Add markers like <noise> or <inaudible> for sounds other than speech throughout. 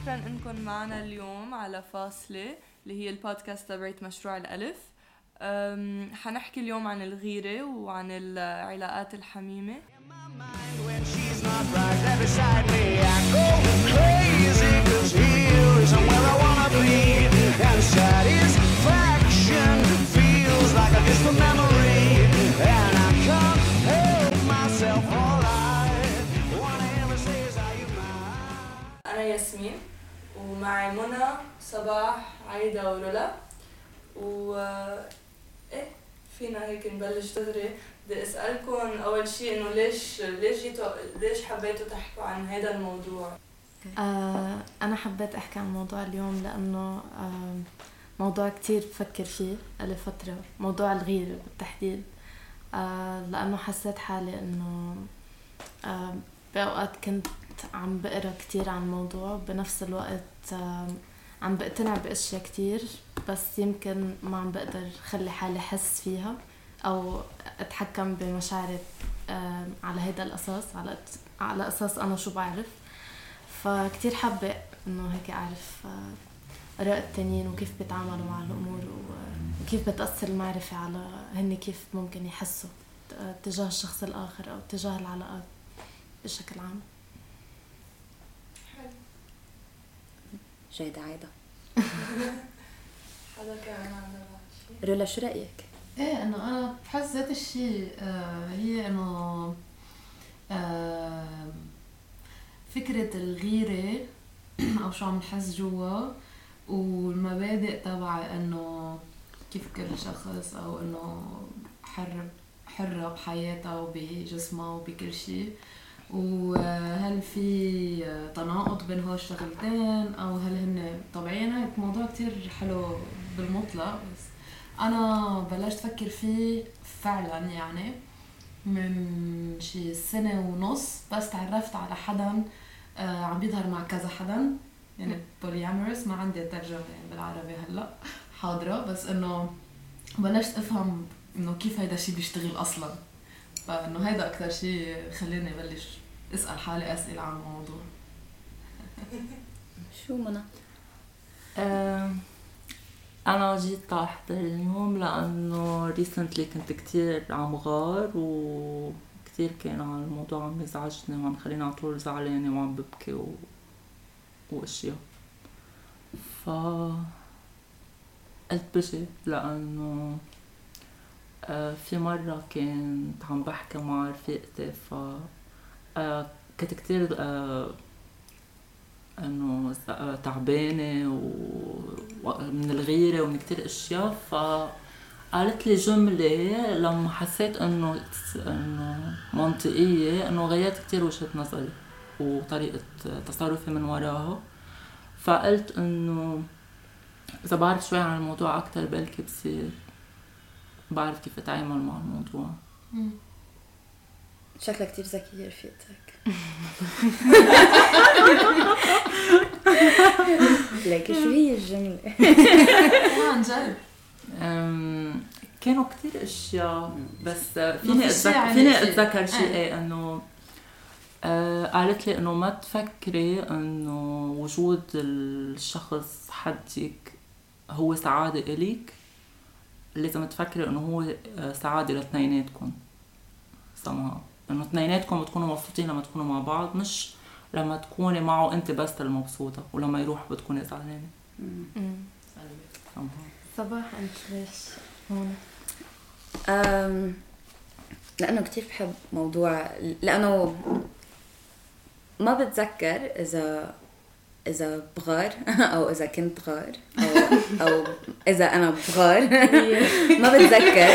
شكرا إنكم معنا اليوم على فاصلة اللي هي البودكاست تبعت مشروع الألف. حنحكي اليوم عن الغيرة وعن العلاقات الحميمة. أنا ياسمين. ومعي منى صباح عايدة ورولا و إيه فينا هيك نبلش. دغري بدي أسألكم أول شيء إنه ليش ليش جيتوا ليش حبيتوا تحكوا عن هذا الموضوع؟ آه أنا حبيت أحكي عن موضوع اليوم لأنه آه موضوع كتير بفكر فيه لي فترة موضوع الغيرة بالتحديد. آه لأنه حسيت حالي إنه آه بأوقات كنت عم بقرأ كتير عن الموضوع. بنفس الوقت عم بقتنع بأشياء كتير بس يمكن ما عم بقدر خلي حالي حس فيها أو أتحكم بمشاعري آه على هذا الأساس على على أساس أنا شو بعرف. فكتير حابة إنه هيك أعرف آه، آراء التانيين وكيف بيتعاملوا مع الأمور و- وكيف بتأثر المعرفة على هن كيف ممكن يحسوا ت- تجاه الشخص الآخر أو تجاه العلاقات بشكل عام. جيدة عايدة <laughs> حدا كمان؟ رولا شو رأيك؟ إيه إنه أنا بحس ذات الشيء آه هي إنه آه فكرة الغيرة <clears throat> أو شو عم نحس جوا والمبادئ تبع إنه كيف كل شخص أو إنه حر حرة بحياتها وبجسمها وبكل شيء وهل في تناقض بين هول الشغلتين أو هل هن طبيعيين؟ هيك موضوع كتير حلو بالمطلق. بس أنا بلشت أفكر فيه فعلا يعني من شي سنة ونص بس تعرفت على حدا آه، عم بيظهر مع كذا حدا. يعني بوليامورس ما عندي ترجمة يعني بالعربي هلأ حاضرة. بس إنه بلشت أفهم إنه كيف هيدا الشيء بيشتغل أصلا. فإنه هيدا أكثر شيء خلاني بلش اسأل حالي أسئلة عن الموضوع <laughs> شو منى؟ آه، أنا جيت أحضر اليوم لأنه ريسنتلي كنت كتير عم غار وكتير كان على الموضوع عم يزعجني وعم خليني على طول زعلانة وعم ببكي و... وأشياء ف قلت بجي لأنه آه، في مرة كنت عم بحكي مع رفيقتي ف آه، كنت كتير آه، إنه آه، تعبانة ومن الغيرة ومن كتير أشياء فقالت لي جملة لما حسيت إنه إنه منطقية إنه غيرت كتير وجهة نظري وطريقة تصرفي من وراها. فقلت إنه إذا بعرف شوي عن الموضوع أكتر بلكي بصير بعرف كيف أتعامل مع الموضوع. شكلها كتير ذكية رفيقتك لكن شو هي الجملة؟ عن جد كانوا كتير اشياء بس فيني اتذكر فيني. اتذكر شيء إيه. إيه انه آه قالت لي انه ما تفكري انه وجود الشخص حدك هو سعادة إليك لازم تفكري انه هو سعادة لاتنيناتكم سمها انه اثنيناتكم بتكونوا مبسوطين لما تكونوا مع بعض مش لما تكوني معه أنت بس المبسوطة ولما يروح بتكوني somehow. صباح أنت ليش؟ هون؟ أم، لأنه كتير بحب موضوع لأنه ما بتذكر إذا إذا بغار <laughs> أو إذا كنت غار أو, أو إذا أنا بغار. <laughs> <laughs> ما بتذكر.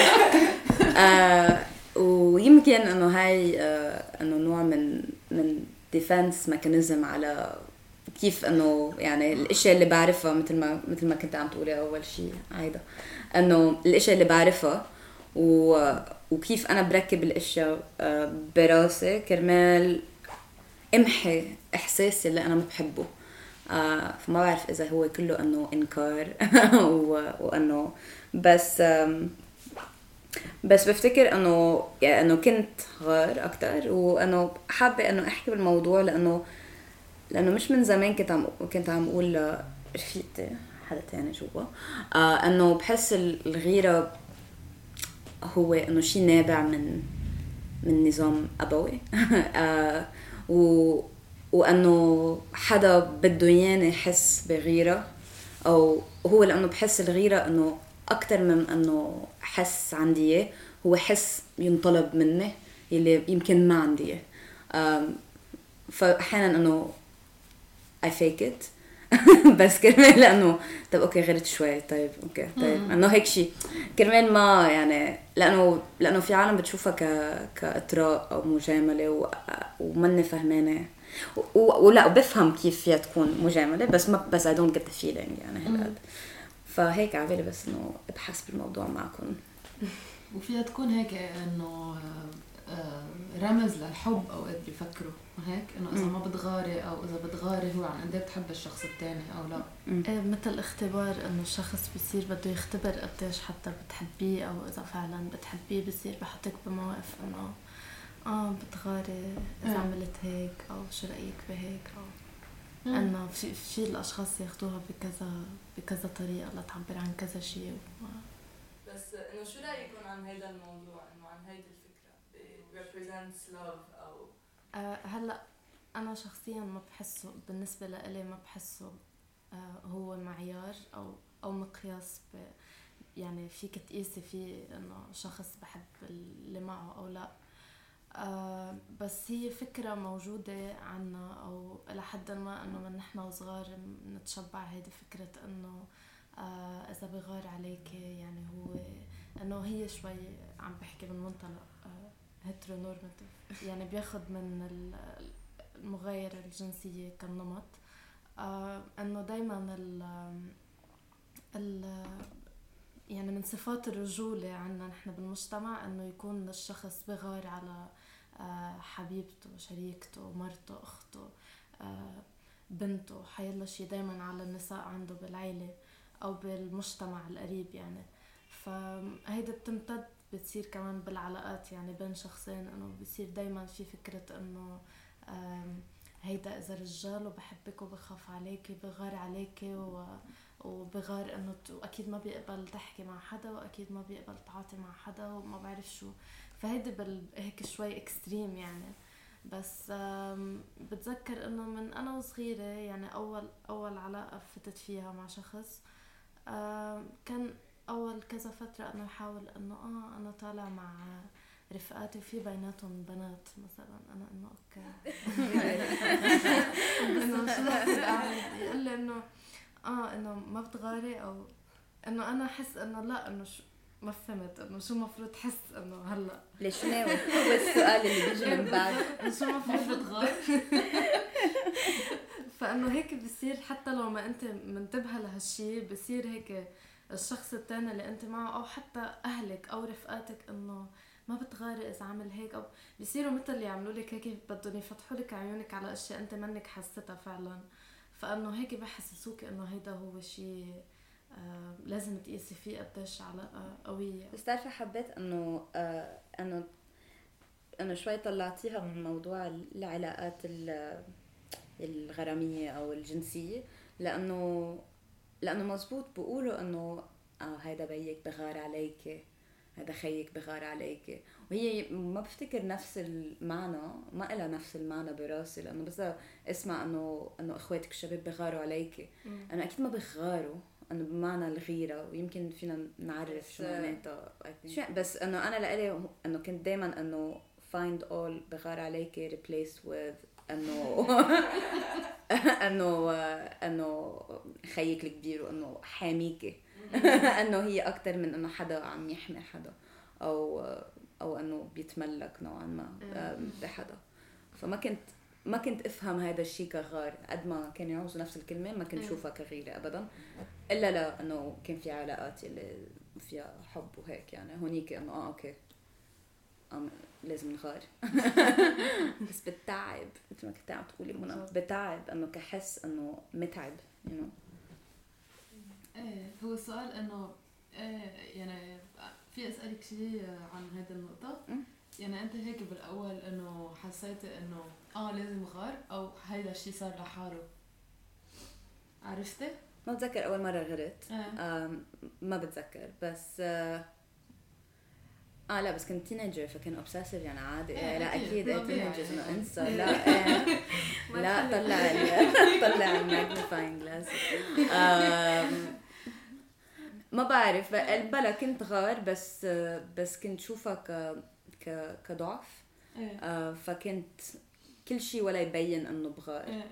آه ويمكن إنه هاي آه إنه نوع من من defense mechanism على كيف إنه يعني الاشياء اللي بعرفها مثل ما مثل ما كنت عم تقولي أول شيء عايده إنه الاشياء اللي بعرفها و... وكيف أنا بركب الاشياء آه، براسي كرمال امحي إحساسي اللي أنا ما بحبه آه فما بعرف إذا هو كله إنه إنكار. <laughs> وإنه بس بس بفتكر انه يعني إنه كنت غار أكثر وإنه حابة إنه أحكي بالموضوع لأنه لإنه مش من زمان كنت عم كنت عم أقول لرفيقتي حدا تاني جوا. آه إنه بحس الغيرة هو إنه شيء نابع من من نظام أبوي. <laughs> آه و وإنه حدا بده ياني يحس بغيرة أو هو لإنه بحس الغيرة إنه أكثر من إنه حس عندي إياه. هو حس ينطلب مني يلي يمكن ما عندي إياه. فأحيانا إنه I fake it. <laughs> بس كرمال لأنه طيب okay غيرت شوي طيب okay طيب. إنه هيك شيء كرمال ما يعني لأنه لأنه في عالم بتشوفها ك كإطراء أو مجاملة و... ومني فهمانة. و... ولا بفهم كيف فيها تكون مجاملة بس ما بس I don't get the feeling يعني. هالقد فهيك على بالي بس إنه أبحث بالموضوع معكم. وفيها تكون هيك إنه آه، رمز للحب أوقات بيفكروا هيك إنه إذا ما بتغاري أو إذا بتغاري هو عن قد بتحب الشخص الثاني أو لا. إيه مثل اختبار إنه الشخص بيصير بده يختبر قديش حتى بتحبيه أو إذا فعلا بتحبيه بصير بحطك بمواقف إنه آه بتغاري إذا إيه. عملت هيك أو شو رأيك بهيك أو انه في في الأشخاص ياخذوها بكذا بكذا طريقة لتعبر عن كذا شيء بس إنه شو رأيكم عن هذا الموضوع؟ إنه عن هيدي represents love أو أه هلأ أنا شخصيا ما بحسه بالنسبة لإلي ما بحسه أه هو معيار أو أو مقياس ب يعني فيك تقيسي فيه إنه شخص بحب اللي معه أو لا. آه بس هي فكرة موجودة عنا أو إلى حد ما إنه من نحن وصغار نتشبع هيدي فكرة إنه آه إذا بغار عليك يعني هو إنه هي شوي عم بحكي من منطلق هيترونورماتيف يعني بياخد من المغايرة الجنسية كالنمط. آه إنه دايما ال ال يعني من صفات الرجولة عنا نحن بالمجتمع إنه يكون الشخص بغار على آه حبيبته شريكته مرته أخته آه بنته. حيلا شي دايما على النساء عنده بالعيلة أو بالمجتمع القريب يعني. فهيدا بتمتد بتصير كمان بالعلاقات يعني بين شخصين. إنه بصير دايما في فكرة إنه هيدا إذا رجال وبحبك وبخاف عليكي بغار عليكي و وبغار إنه وأكيد ما بيقبل تحكي مع حدا وأكيد ما بيقبل تعاطي مع حدا وما بعرف شو. فهيدي بال هيك شوي اكستريم يعني. بس بتذكر إنه من أنا وصغيرة يعني أول أول علاقة فتت فيها مع شخص كان أول كذا فترة أنا أحاول إنه آه أنا طالع مع رفقاتي وفي بيناتهم بنات مثلا. أنا إنه أوكي. <laughs> إنه شو يقول لي إنه آه إنه ما بتغاري أو إنه أنا أحس إنه لا إنه ما فهمت إنه شو المفروض تحس إنه هلأ؟ ليش ناوي؟ هو السؤال اللي بيجي من <laughs> بعد. شو المفروض تغار <laughs> فإنه هيك بصير حتى لو ما أنت منتبهة لهالشيء بصير هيك الشخص الثاني اللي أنت معه أو حتى أهلك أو رفقاتك إنه ما بتغاري إذا عمل هيك أو بيصيروا مثل اللي يعملوا لك هيك بدهم يفتحوا لك عيونك على أشياء أنت منك حستها فعلا. فإنه هيك بحسسوك إنه هيدا هو شيء لازم تقيسي فيه قديش علاقة قوية. بس تعرفي حبيت إنه آه إنه إنه شوي طلعتيها من موضوع العلاقات الغرامية أو الجنسية لأنه لأنه مزبوط بقولوا إنه آه هيدا بيك بغار عليك هذا خيك بغار عليك. وهي ما بفتكر نفس المعنى ما لها نفس المعنى براسي لأنه بس إسمع إنه إنه إخواتك الشباب بغاروا عليك. أنا أكيد ما بغاروا. إنه بمعنى الغيرة ويمكن فينا نعرف شو معناتها شو بس إنه أنا لإلي إنه كنت دائما إنه find all بغار عليك replaced with إنه <laughs> إنه إنه خيك الكبير وإنه حاميكي <laughs> إنه هي أكثر من إنه حدا عم يحمي حدا أو أو إنه بيتملك نوعا ما بحدا. فما كنت ما كنت أفهم هذا الشيء كغار. قد ما كانوا يعوزوا نفس الكلمة ما كنت اشوفها كغيرة ابدا. إلا لا إنه كان في علاقات اللي فيها حب وهيك يعني. هونيك إنه آه أوكي. لازم نغار <laughs> بس بتعب. مثل ما كنت عم تقولي منى بتعب إنه كحس إنه متعب you know. إيه هو السؤال إنه إيه يعني في أسألك شيء عن هذه النقطة. يعني أنت هيك بالأول إنه حسيتي إنه آه لازم غار أو هيدا الشيء صار لحاله. عرفتي؟ ما بتذكر أول مرة غرت إيه آم، ما بتذكر بس آه آه لا بس كنت teenager فكان obsessive يعني عادي. إيه، لا أكيد. طبيعي. teenagers انه انسى لا إيه. لا طلع <laughs> طلع ال magnifying glass ما بعرف. بلا كنت غار بس بس كنت شوفها ك ك كضعف. إيه. آه، فكنت كل شيء ولا يبين إنه بغار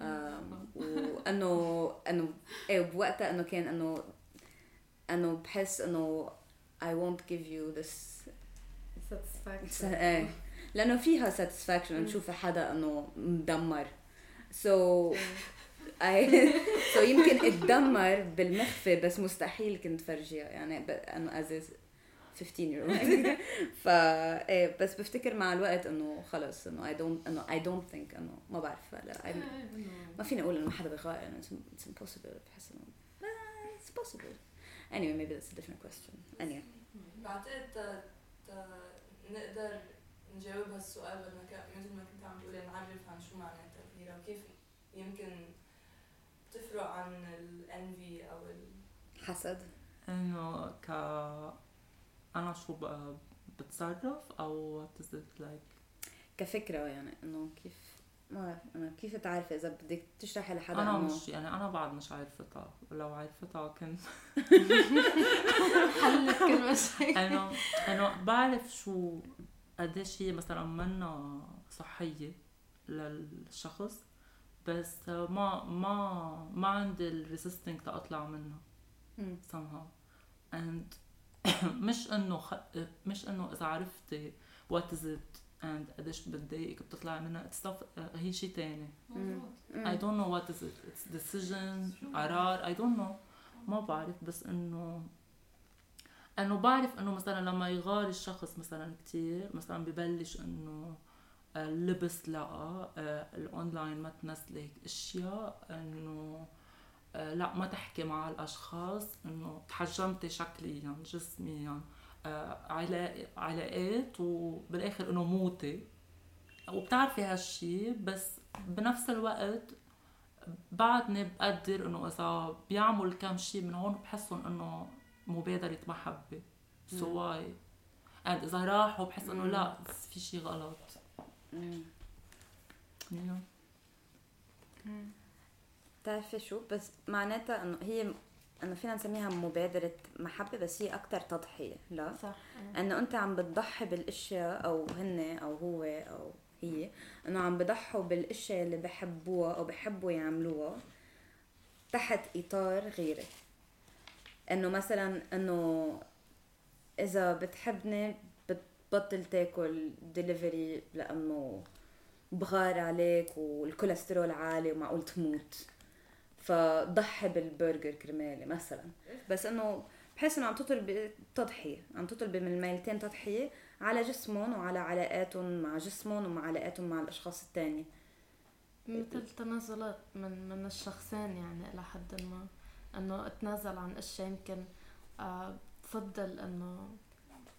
آم، وإنه إنه إيه بوقتها إنه كان إنه إنه بحس إنه I won't give you this satisfaction. <laughs> إيه. لأنه فيها satisfaction انه تشوفي حدا إنه مدمر. So <laughs> I <laughs> so يمكن اتدمر بالمخفي بس مستحيل كنت فرجيها. يعني إنه a 15 year old ف إيه بس بفتكر مع الوقت إنه خلص إنه I don't إنه I don't think إنه ما بعرف. لا I'm إيه، إنه ما فيني أقول إنه ما حدا يعني it's, it's impossible. بحس إنه it's possible. Anyway maybe that's a different question. Anyway. بعتقد تا- تا نقدر نجاوب هالسؤال بدنا مثل ما كنت عم تقولي نعرف عن شو معناتها الغيرة وكيف يمكن تفرق عن الانفي أو ال حسد. إنه ك أنا شو ب- بتصرف أو what is it like كفكرة يعني إنه كيف ما بعرف أنا كيف تعرفي إذا بدك تشرحي لحدا أنا مش يعني أنا بعد مش عارفتها لو عرفتها كنت <laughs> حلت كل مشاكل انه انه بعرف شو قديش هي مثلا منا صحية للشخص بس ما ما ما عندي الريزيستنج تاطلع منها somehow. And <coughs> مش إنه خ... مش إنه إذا عرفتي what is it and قديش بتضايقك بتطلعي منها stuff هي شيء تاني. مظبوط. I don't know what is it it's decision قرار I don't know. ما بعرف بس إنه إنه بعرف إنه مثلا لما يغار الشخص مثلا كتير مثلا ببلش إنه اللبس لا آه، الاونلاين ما تنزلي أشياء إنه آه، لا ما تحكي مع الاشخاص إنه تحجمتي شكليا جسميا آه، علاق- علاقات وبالآخر إنه موتي. وبتعرفي هالشي بس بنفس الوقت بعدني بقدر إنه إذا بيعمل كم شيء من هون بحسهم إنه مبادرة محبة so why and إذا راحوا بحس إنه لا في شيء غلط. مم. you بتعرفي شو؟ بس معناتها إنه هي إنه فينا نسميها مبادرة محبة بس هي أكثر تضحية لا؟ صح. إنه أنت عم بتضحي بالأشياء أو هن أو هو أو هي إنه عم بضحوا بالأشياء اللي بحبوها أو بحبوا يعملوها تحت إطار غيري. إنه مثلا إنه إذا بتحبني بتبطل تاكل دليفري لأنه بغار عليك والكوليسترول عالي ومعقول تموت. فضحي بالبرجر كرمالي مثلا. بس إنه بحس إنه عم تطلب تضحية عم تطلب من الميلتين تضحية على جسمهم وعلى علاقاتهم مع جسمهم ومع علاقاتهم مع الأشخاص التانية. مثل تنازلات من من الشخصين يعني إلى حد ما. إنه أتنازل عن أشياء يمكن آه، بفضل إنه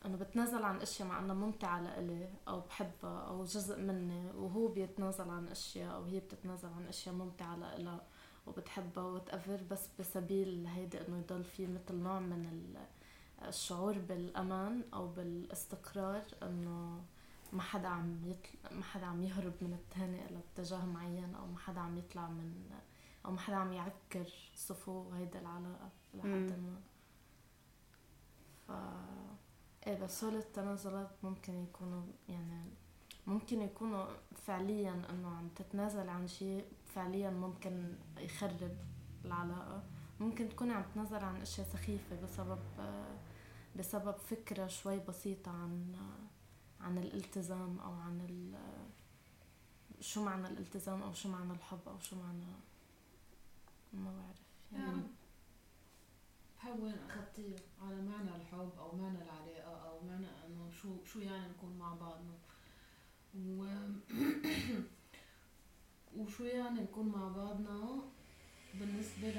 إنه بتنازل عن أشياء مع إنها ممتعة لإلي أو بحبها أو جزء مني وهو بيتنازل عن أشياء أو هي بتتنازل عن أشياء ممتعة لإلها. وبتحبها وتأفر بس بسبيل هيدا إنه يضل في مثل نوع من ال- الشعور بالأمان أو بالإستقرار إنه ما حدا عم يطلع ما حدا عم يهرب من التاني إلى اتجاه معين أو ما حدا عم يطلع من أو ما حدا عم يعكر صفو هيدا العلاقة لحد. ما ف إيه بس هول التنازلات ممكن يكونوا يعني ممكن يكونوا فعليا إنه عم تتنازل عن شيء فعليا ممكن يخرب العلاقة. ممكن تكوني عم تتنازل عن أشياء سخيفة بسبب بسبب فكرة شوي بسيطة عن عن الالتزام أو عن ال شو معنى الالتزام أو شو معنى الحب أو شو معنى ما بعرف. يعني يعني بحب وين اخذتيه على معنى الحب أو معنى العلاقة أو معنى إنه شو شو يعني نكون مع بعضنا و <clears throat> <laughs> وشو يعني نكون مع بعضنا بالنسبة ل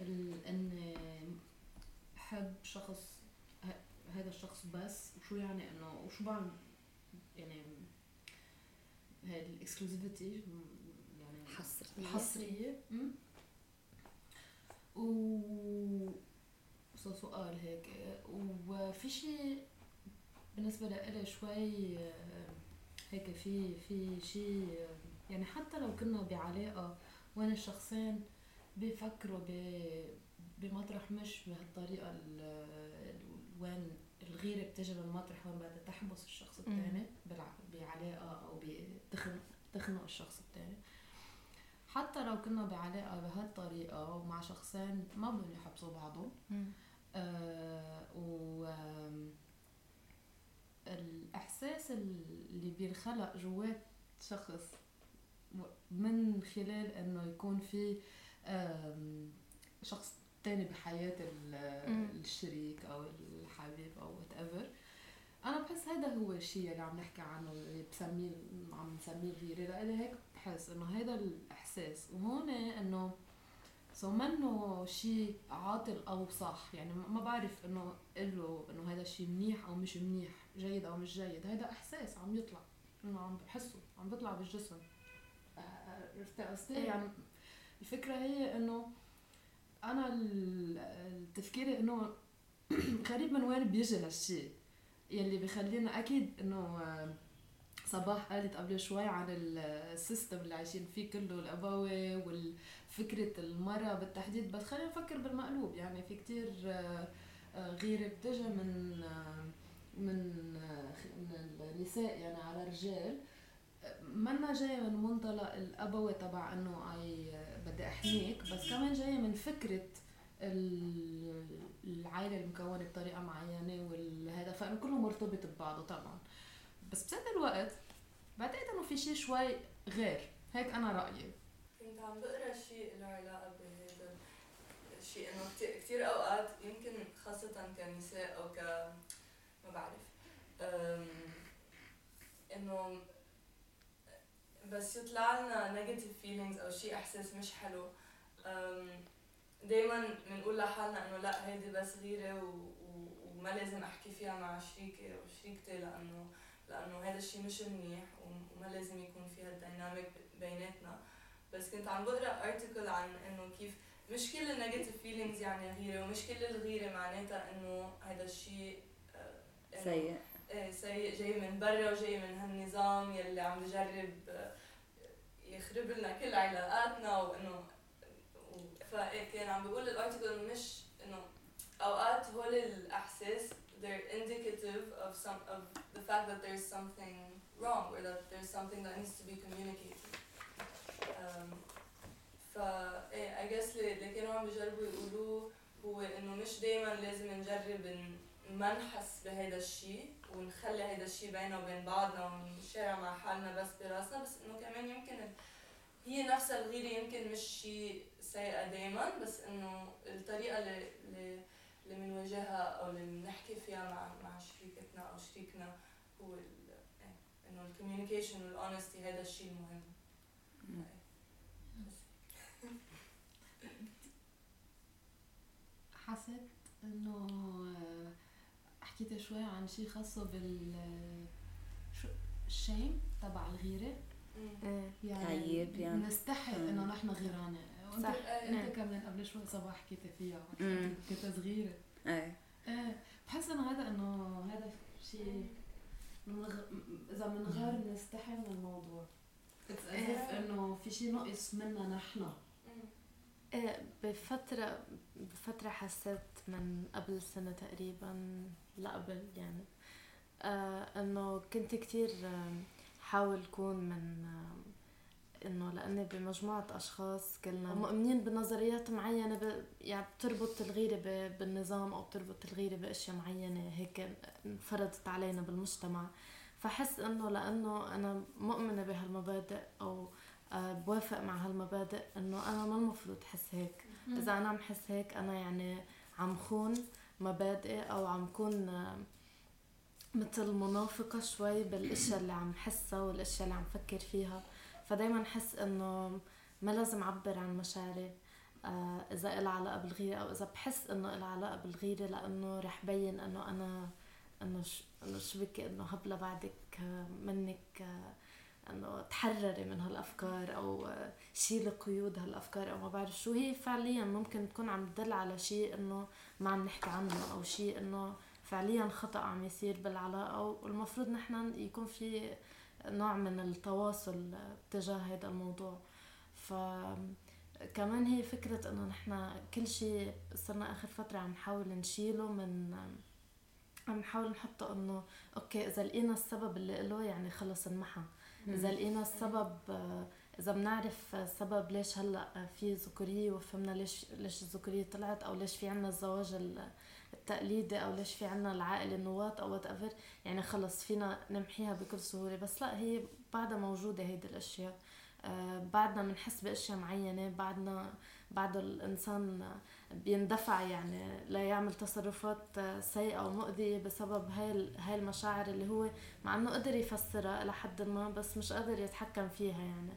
ال... اني احب شخص ه- هيدا هذا الشخص بس وشو يعني إنه وشو بعمل؟ يعني هاي الاكسكلوزيفيتي يعني حصرية. الحصرية أم؟ و سؤال هيك. وفي شيء بالنسبة لإلي شوي هيك في في شيء آه، يعني حتى لو كنا بعلاقة وين الشخصين بيفكروا ب- بمطرح مش ال- وين الغيرة بتجي من مطرح وين بدها تحبس الشخص. الثاني بعلاقة أو بتخنق تخنق الشخص الثاني حتى لو كنا بعلاقة بهالطريقة ومع شخصين ما بدهم يحبسوا بعضهم. آه و آم، الإحساس اللي بينخلق جوات شخص من خلال إنه يكون في شخص تاني بحياة. الشريك أو الحبيب أو whatever أنا بحس هذا هو الشيء اللي عم نحكي عنه اللي بسميه عم نسميه الغيرة لأني هيك بحس إنه هذا الإحساس. وهون إنه so منه شيء عاطل أو صح. يعني ما بعرف إنه قل له إنه هذا الشيء منيح أو مش منيح. جيد أو مش جيد هذا إحساس عم يطلع إنه عم بحسه عم بيطلع بالجسم. آه، عرفت قصدي؟ يعني الفكرة هي إنه أنا ال- التفكيري إنه <clears throat> غريب من وين بيجي هالشيء يلي بخلينا أكيد إنه آه، صباح قالت قبل شوي عن السيستم اللي عايشين فيه كله الابوي وفكره المراه بالتحديد بس خلينا نفكر بالمقلوب. يعني في كتير آه، آه، غيرة بتجي من آه، من من النساء يعني على رجال. آه، منا جاية من منطلق الأبوي تبع إنه أي بدي أحميك بس كمان جاية من فكرة ال- العائلة المكونة بطريقة معينة والهذا فإنه كله مرتبط ببعضه طبعا. بس بذات الوقت بعتقد إنه في شيء شوي غير. هيك أنا رأيي. كنت عم بقرأ شيء له علاقة بهذا الشيء إنه كتير, كتير أوقات يمكن خاصة كنساء أو ك إنه بس يطلع لنا negative feelings أو شيء إحساس مش حلو دائما بنقول لحالنا إنه لأ هيدي بس غيرة. وما لازم أحكي فيها مع شريكي أو شريكتي لأنه لأنه هذا الشيء مش منيح وما لازم يكون في هال dynamic بيناتنا بس كنت عم بقرأ article عن إنه كيف مش كل ال negative feelings يعني غيرة ومش كل الغيرة معناتها إنه هذا الشيء سيء سيء جاي من برا وجاي من هالنظام يلي عم بجرب آه، يخرب لنا كل علاقاتنا وإنه و- فإيه كان عم بيقول ال article انه مش إنه أوقات هول الأحساس they're indicative of some of the fact that there's something wrong or that there's something that needs to be communicated. Um, فا إيه I guess اللي كانوا عم بيجربوا يقولوه هو إنه مش دايما لازم نجرب ما نحس بهيدا الشيء ونخلي هيدا الشيء بيننا وبين بعضنا ونشارع مع حالنا بس براسنا بس إنه كمان يمكن هي نفسها الغيرة يمكن مش شيء سيئة دايما بس إنه الطريقة اللي اللي بنواجهها أو اللي بنحكي فيها مع مع شريكتنا أو شريكنا هو إيه، إنه ال communication وال honesty هذا الشيء المهم. حسيت إنه حكيت شوي عن شيء خاصة بال شو ال shame تبع الغيرة. إيه يعني عيب يعني. نستحي. إنه نحن غيرانة وانت صح. أنت إيه. كمان قبل شوي صباح حكيتي فيها. كنت صغيره إيه إيه بحس إنه هذا إنه هذا شيء منغ... إذا بنغار بنستحي من الموضوع as if إنه في شيء نقص منا نحن. إيه بفترة بفترة حسيت من قبل سنة تقريبا لا قبل يعني. آه إنه كنت كتير آه، حاول كون من آه إنه لأني بمجموعة أشخاص كلنا مؤمنين بنظريات معينة ب... يعني بتربط الغيرة ب... بالنظام أو بتربط الغيرة بأشياء معينة هيك انفرضت علينا بالمجتمع. فحس إنه لأنه أنا مؤمنة بهالمبادئ أو آه، بوافق مع هالمبادئ إنه أنا ما المفروض أحس هيك. إذا أنا عم حس هيك أنا يعني عم خون مبادئي أو عم كون آه، مثل منافقة شوي بالأشياء اللي عم حسها والأشياء اللي عم فكر فيها فدايما حس إنه ما لازم أعبر عن مشاعري آه، إذا إلها علاقة بالغيرة أو إذا بحس إنه إلها علاقة بالغيرة لأنه رح بين إنه أنا إنه. إنه شبكي إنه هبلة بعدك آه، منك إنه تحرري من هالأفكار أو شيلي قيود هالأفكار أو ما بعرف شو هي فعليا ممكن تكون عم تدل على شيء إنه ما عم نحكي عنه أو شيء إنه فعليا خطأ عم يصير بالعلاقة والمفروض نحن يكون في نوع من التواصل تجاه هذا الموضوع. ف كمان هي فكرة إنه نحن كل شيء صرنا آخر فترة عم نحاول نشيله من عم نحاول نحطه إنه أوكي إذا لقينا السبب اللي له يعني خلص انمحى إذا لقينا السبب إذا بنعرف السبب ليش هلأ في ذكوريه وفهمنا ليش ليش الذكوريه طلعت أو ليش في عنا الزواج التقليدي أو ليش في عنا العائلة النواة أو whatever يعني خلص فينا نمحيها بكل سهولة. بس لأ هي بعدها موجودة هيدي الأشياء. آه، بعدنا بنحس بأشياء معينة. بعدنا بعد الإنسان بيندفع يعني ليعمل تصرفات سيئة ومؤذيه بسبب هاي هاي المشاعر اللي هو مع إنه قدر يفسرها إلى حد ما بس مش قادر يتحكم فيها يعني.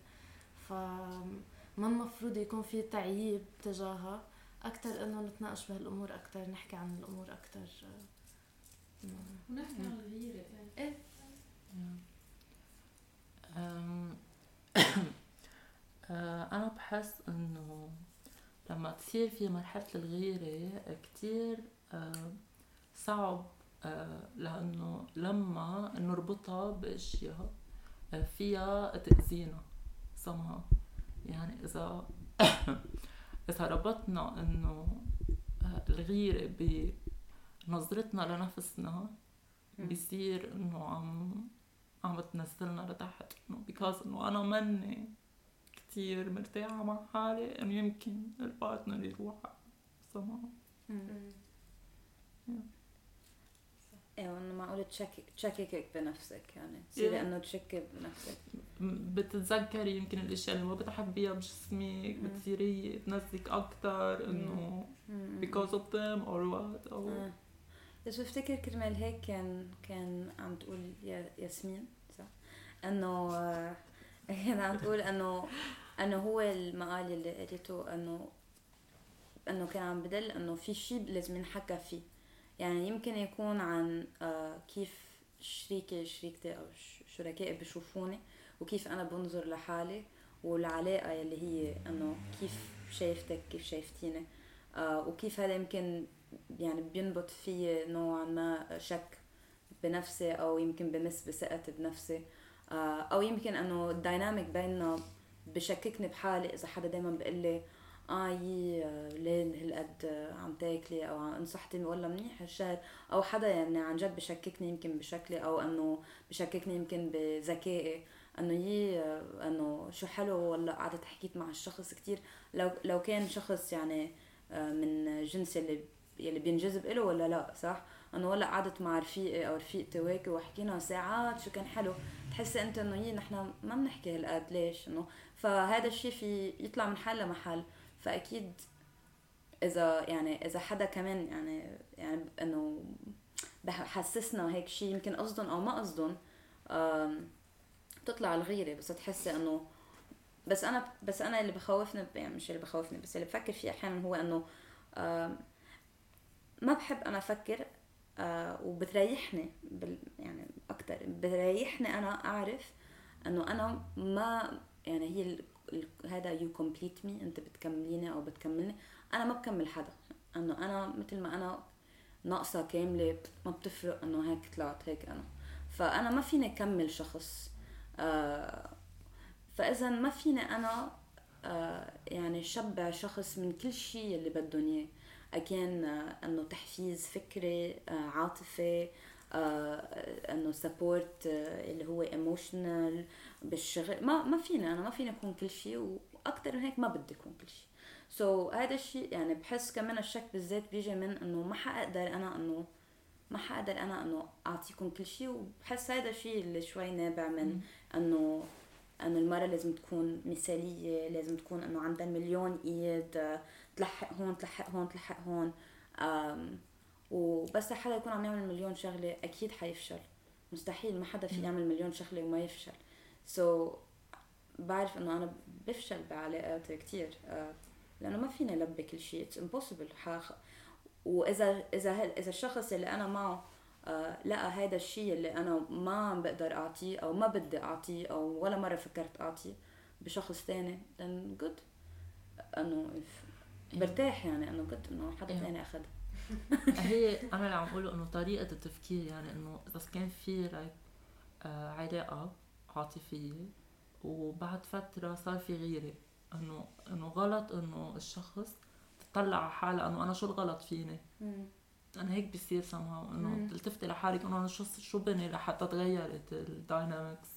ف ما المفروض يكون في تعييب تجاهها. أكثر إنه نتناقش بهالأمور أكثر نحكي عن الأمور أكثر ونحكي عن الغيرة إيه. <coughs> آه، أنا بحس إنه لما تصير في مرحلة الغيرة كتير آه، صعب آه، لأنه لما نربطها بأشياء فيها تأذينا. Somehow يعني إذا إذا ربطنا إنه الغيرة بنظرتنا لنفسنا بيصير إنه عم عم تنزلنا لتحت. إنه because إنه أنا مني كتير مرتاحة مع حالي إنه يمكن البارتنر يروح. أيوه إنه معقول تشكك تشككك بنفسك يعني تصيري إنه تشكي بنفسك. بتتذكري يمكن الأشياء اللي ما بتحبيها بجسمك بتصيري تنزلك أكثر إنه because of them or what أو بس بفتكر كرمال هيك كان كان عم تقول يا ياسمين صح؟ إنه <laughs> كان عم تقول إنه إنه هو المقال اللي قريته إنه إنه كان عم بدل إنه في شيء لازم ينحكى فيه. يعني يمكن يكون عن آه كيف شريكي شريكتي أو شركائي بشوفوني وكيف أنا بنظر لحالي والعلاقة يلي هي إنه كيف شايفتك كيف شايفتيني. آه وكيف هذا يمكن يعني بينبط في نوعا ما شك بنفسي أو يمكن بمس بثقتي بنفسي. آه، أو يمكن إنه الدايناميك بيننا بشككني بحالي إذا حدا دائما بيقول لي آه يي آه، ليه هالقد عم تاكلي أو انصحتي ولا منيح هالشهر أو حدا يعني عن جد بشككني يمكن بشكلي أو إنه بشككني يمكن بذكائي إنه يي آه، إنه شو حلو والله قعدت حكيت مع الشخص كتير. لو لو كان شخص يعني من جنس اللي يلي بينجذب له ولا لا صح؟ إنه ولا قعدت مع رفيقي أو رفيقتي وهيك وحكينا ساعات شو كان حلو تحسي أنت إنه يي نحن ما بنحكي هالقد ليش؟ إنه فهذا الشيء في يطلع من حل لمحل فأكيد إذا يعني إذا حدا كمان يعني يعني إنه بحسسنا هيك شيء يمكن قصدهم أو ما قصدهم تطلع الغيرة بس تحسي إنه بس أنا بس أنا اللي بخوفني يعني مش اللي بخوفني بس اللي بفكر فيه أحيانا هو إنه ما بحب أنا أفكر وبتريحني يعني أكثر بتريحني أنا أعرف إنه أنا ما يعني هي. هذا you complete me أنت بتكمليني أو بتكملني. أنا ما بكمل حدا. أنه أنا مثل ما أنا ناقصة كاملة ما بتفرق أنه هيك طلعت هيك أنا. فأنا ما فيني أكمل شخص. آه فإذا ما فيني أنا آه يعني شبع شخص من كل شيء اللي بدهم إياه. كان أنه تحفيز فكري آه، عاطفي آه، إنه support آه، اللي هو emotional بالشغل. ما ما فينا أنا ما فيني أكون كل شيء وأكثر من هيك ما بدي أكون كل شيء سو so, هذا الشيء يعني بحس كمان الشك بالذات بيجي من إنه ما حقدر أنا إنه ما حقدر أنا إنه أعطيكم كل شيء وبحس هذا الشيء اللي شوي نابع من إنه إنه المرأة لازم تكون مثالية لازم تكون إنه عندها مليون إيد تلحق هون تلحق هون تلحق هون وبس حدا يكون عم يعمل مليون شغلة أكيد حيفشل. مستحيل ما حدا في يعمل مليون شغلة وما يفشل. so so, بعرف إنه أنا بفشل بعلاقات كتير. آه، لأنه ما فيني لبي كل شيء it's impossible وإذا إذا إذا الشخص اللي أنا معه آه لقى هذا الشيء اللي أنا ما عم بقدر أعطيه أو ما بدي أعطيه أو ولا مرة فكرت أعطيه بشخص تاني then good. إنه برتاح يعني إنه good إنه حدا إيه. تاني اخذ هي أنا اللي عم اقوله إنه طريقة التفكير يعني إنه إذا كان في like آه علاقة عاطفية وبعد فترة صار في غيرة إنه إنه غلط إنه الشخص تطلع على حالها إنه أنا شو الغلط فيني أنا هيك بصير somehow إنه. تلتفتي لحالك إنه أنا شو شو بني لحتى تغيرت ال dynamics.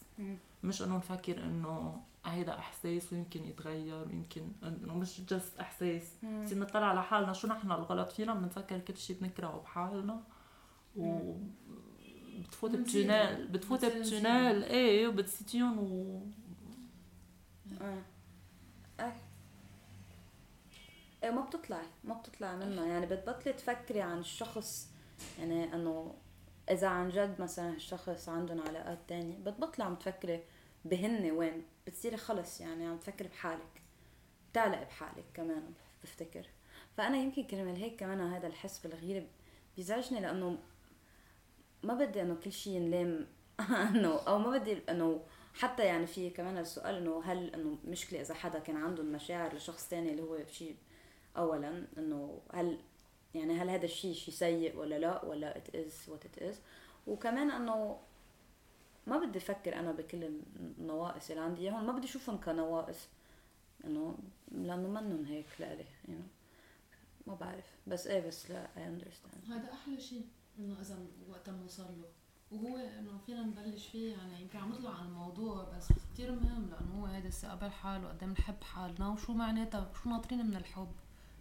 مش إنه نفكر إنه هيدا إحساس ويمكن يتغير ويمكن إنه مش just إحساس. بصير نطلع على حالنا شو نحن الغلط فينا بنتذكر كل شيء بنكرهه بحالنا. و بتفوت. بتونال بتفوت بتونال إيه وبتسيتيون و آه. إيه إيه ما بتطلعي ما بتطلعي منها. يعني بتبطلي تفكري عن الشخص. يعني إنه إذا عن جد مثلا الشخص عندهم علاقات تانية بتبطلي عم تفكري بهن وين؟ بتصيري خلص يعني عم تفكري بحالك. بتعلقي بحالك كمان بفتكر. فأنا يمكن كرمال هيك كمان هذا الحس بالغيرة بيزعجني لأنه ما بدي إنه كل شيء ينلام <laughs> إنه أو ما بدي إنه حتى يعني في كمان السؤال إنه هل إنه مشكلة إذا حدا كان عنده مشاعر لشخص تاني اللي هو شيء اولا إنه هل يعني هل هذا الشيء شيء سيء ولا لا؟ ولا it is what it is. وكمان إنه ما بدي أفكر أنا بكل النواقص اللي عندي إياهم ما بدي أشوفهم كنواقص. إنه لأنه منهم هيك لإلي you know. ما بعرف. بس إيه بس لا I understand. هذا أحلى شيء إنه إذا وقت ما وصل له. وهو إنه فينا نبلش فيه يعني يمكن عم نطلع عن الموضوع بس كثير مهم لإنه هو هذا استقبال حال وقد بنحب حالنا وشو معناتها؟ شو ناطرين من الحب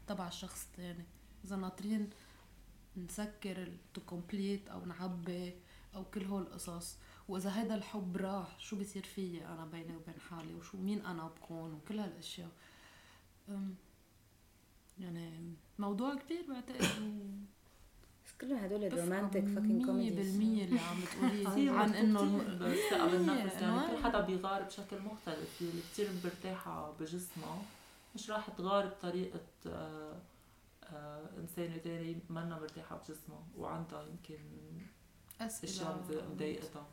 تبع الشخص الثاني؟ إذا ناطرين نسكر to complete أو نعبي أو كل هول القصص. وإذا هذا الحب راح شو بصير فيي أنا بيني وبين حالي؟ وشو مين أنا بكون؟ وكل هالأشياء. يعني موضوع كبير بعتقد و- بس كلهم هدول بفهم ال romantic fucking مية comedies بالمية اللي عم بتقوليه <laughs> عن إنه بستقبل النفس إيه، يعني كل حدا بيغار بشكل مختلف. في اللي كثير مرتاحة بجسمها مش راح تغار بطريقة آه، آه، إنسانة تاني منا مرتاحة بجسمها وعندها يمكن أشياء مض- مضايقتها.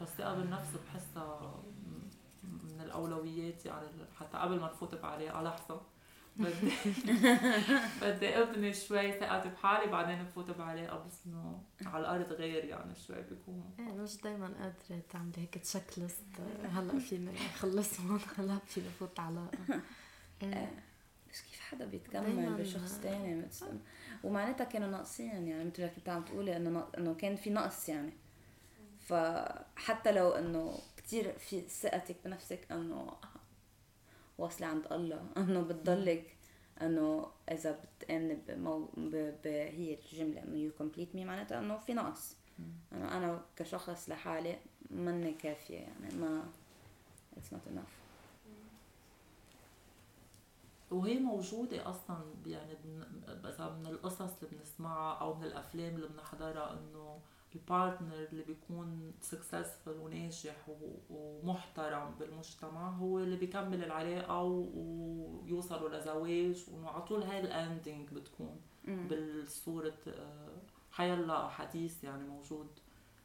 فالثقة بالنفس بحسها من الأولويات يعني حتى قبل ما نفوت بعلاقة لحظة. بدي <laughs> بدي أبني شوي ثقتي بحالي بعدين بفوت بعلاقة بس إنه على الأرض غير يعني شوي بيكون. إيه مش دايما قادرة تعملي هيك checklist هلأ فيني خلص هون هلأ فيني فوت علاقة إيه. بس كيف حدا بيتكمل بشخص تاني؟ ومعناتها كانوا ناقصين يعني مثل ما كنت عم تقولي إنه إنه كان في نقص يعني. فحتى لو إنه كتير في ثقتك بنفسك إنه واصلة عند الله <laughs> إنه بتضلك إنه إذا بتآمني بمو... ب... ب... هي الجملة إنه you complete me معناتها إنه في نقص. انه أنا كشخص لحالي مني كافية يعني ما it's not enough. وهي موجودة أصلا يعني من القصص اللي بنسمعها أو من الأفلام اللي بنحضرها إنه ال partner اللي بيكون successful وناجح ومحترم بالمجتمع هو اللي بيكمل العلاقة و- ويوصلوا لزواج وإنه على طول هاي ال ending بتكون مم. بالصورة آه، حيلا حديث يعني موجود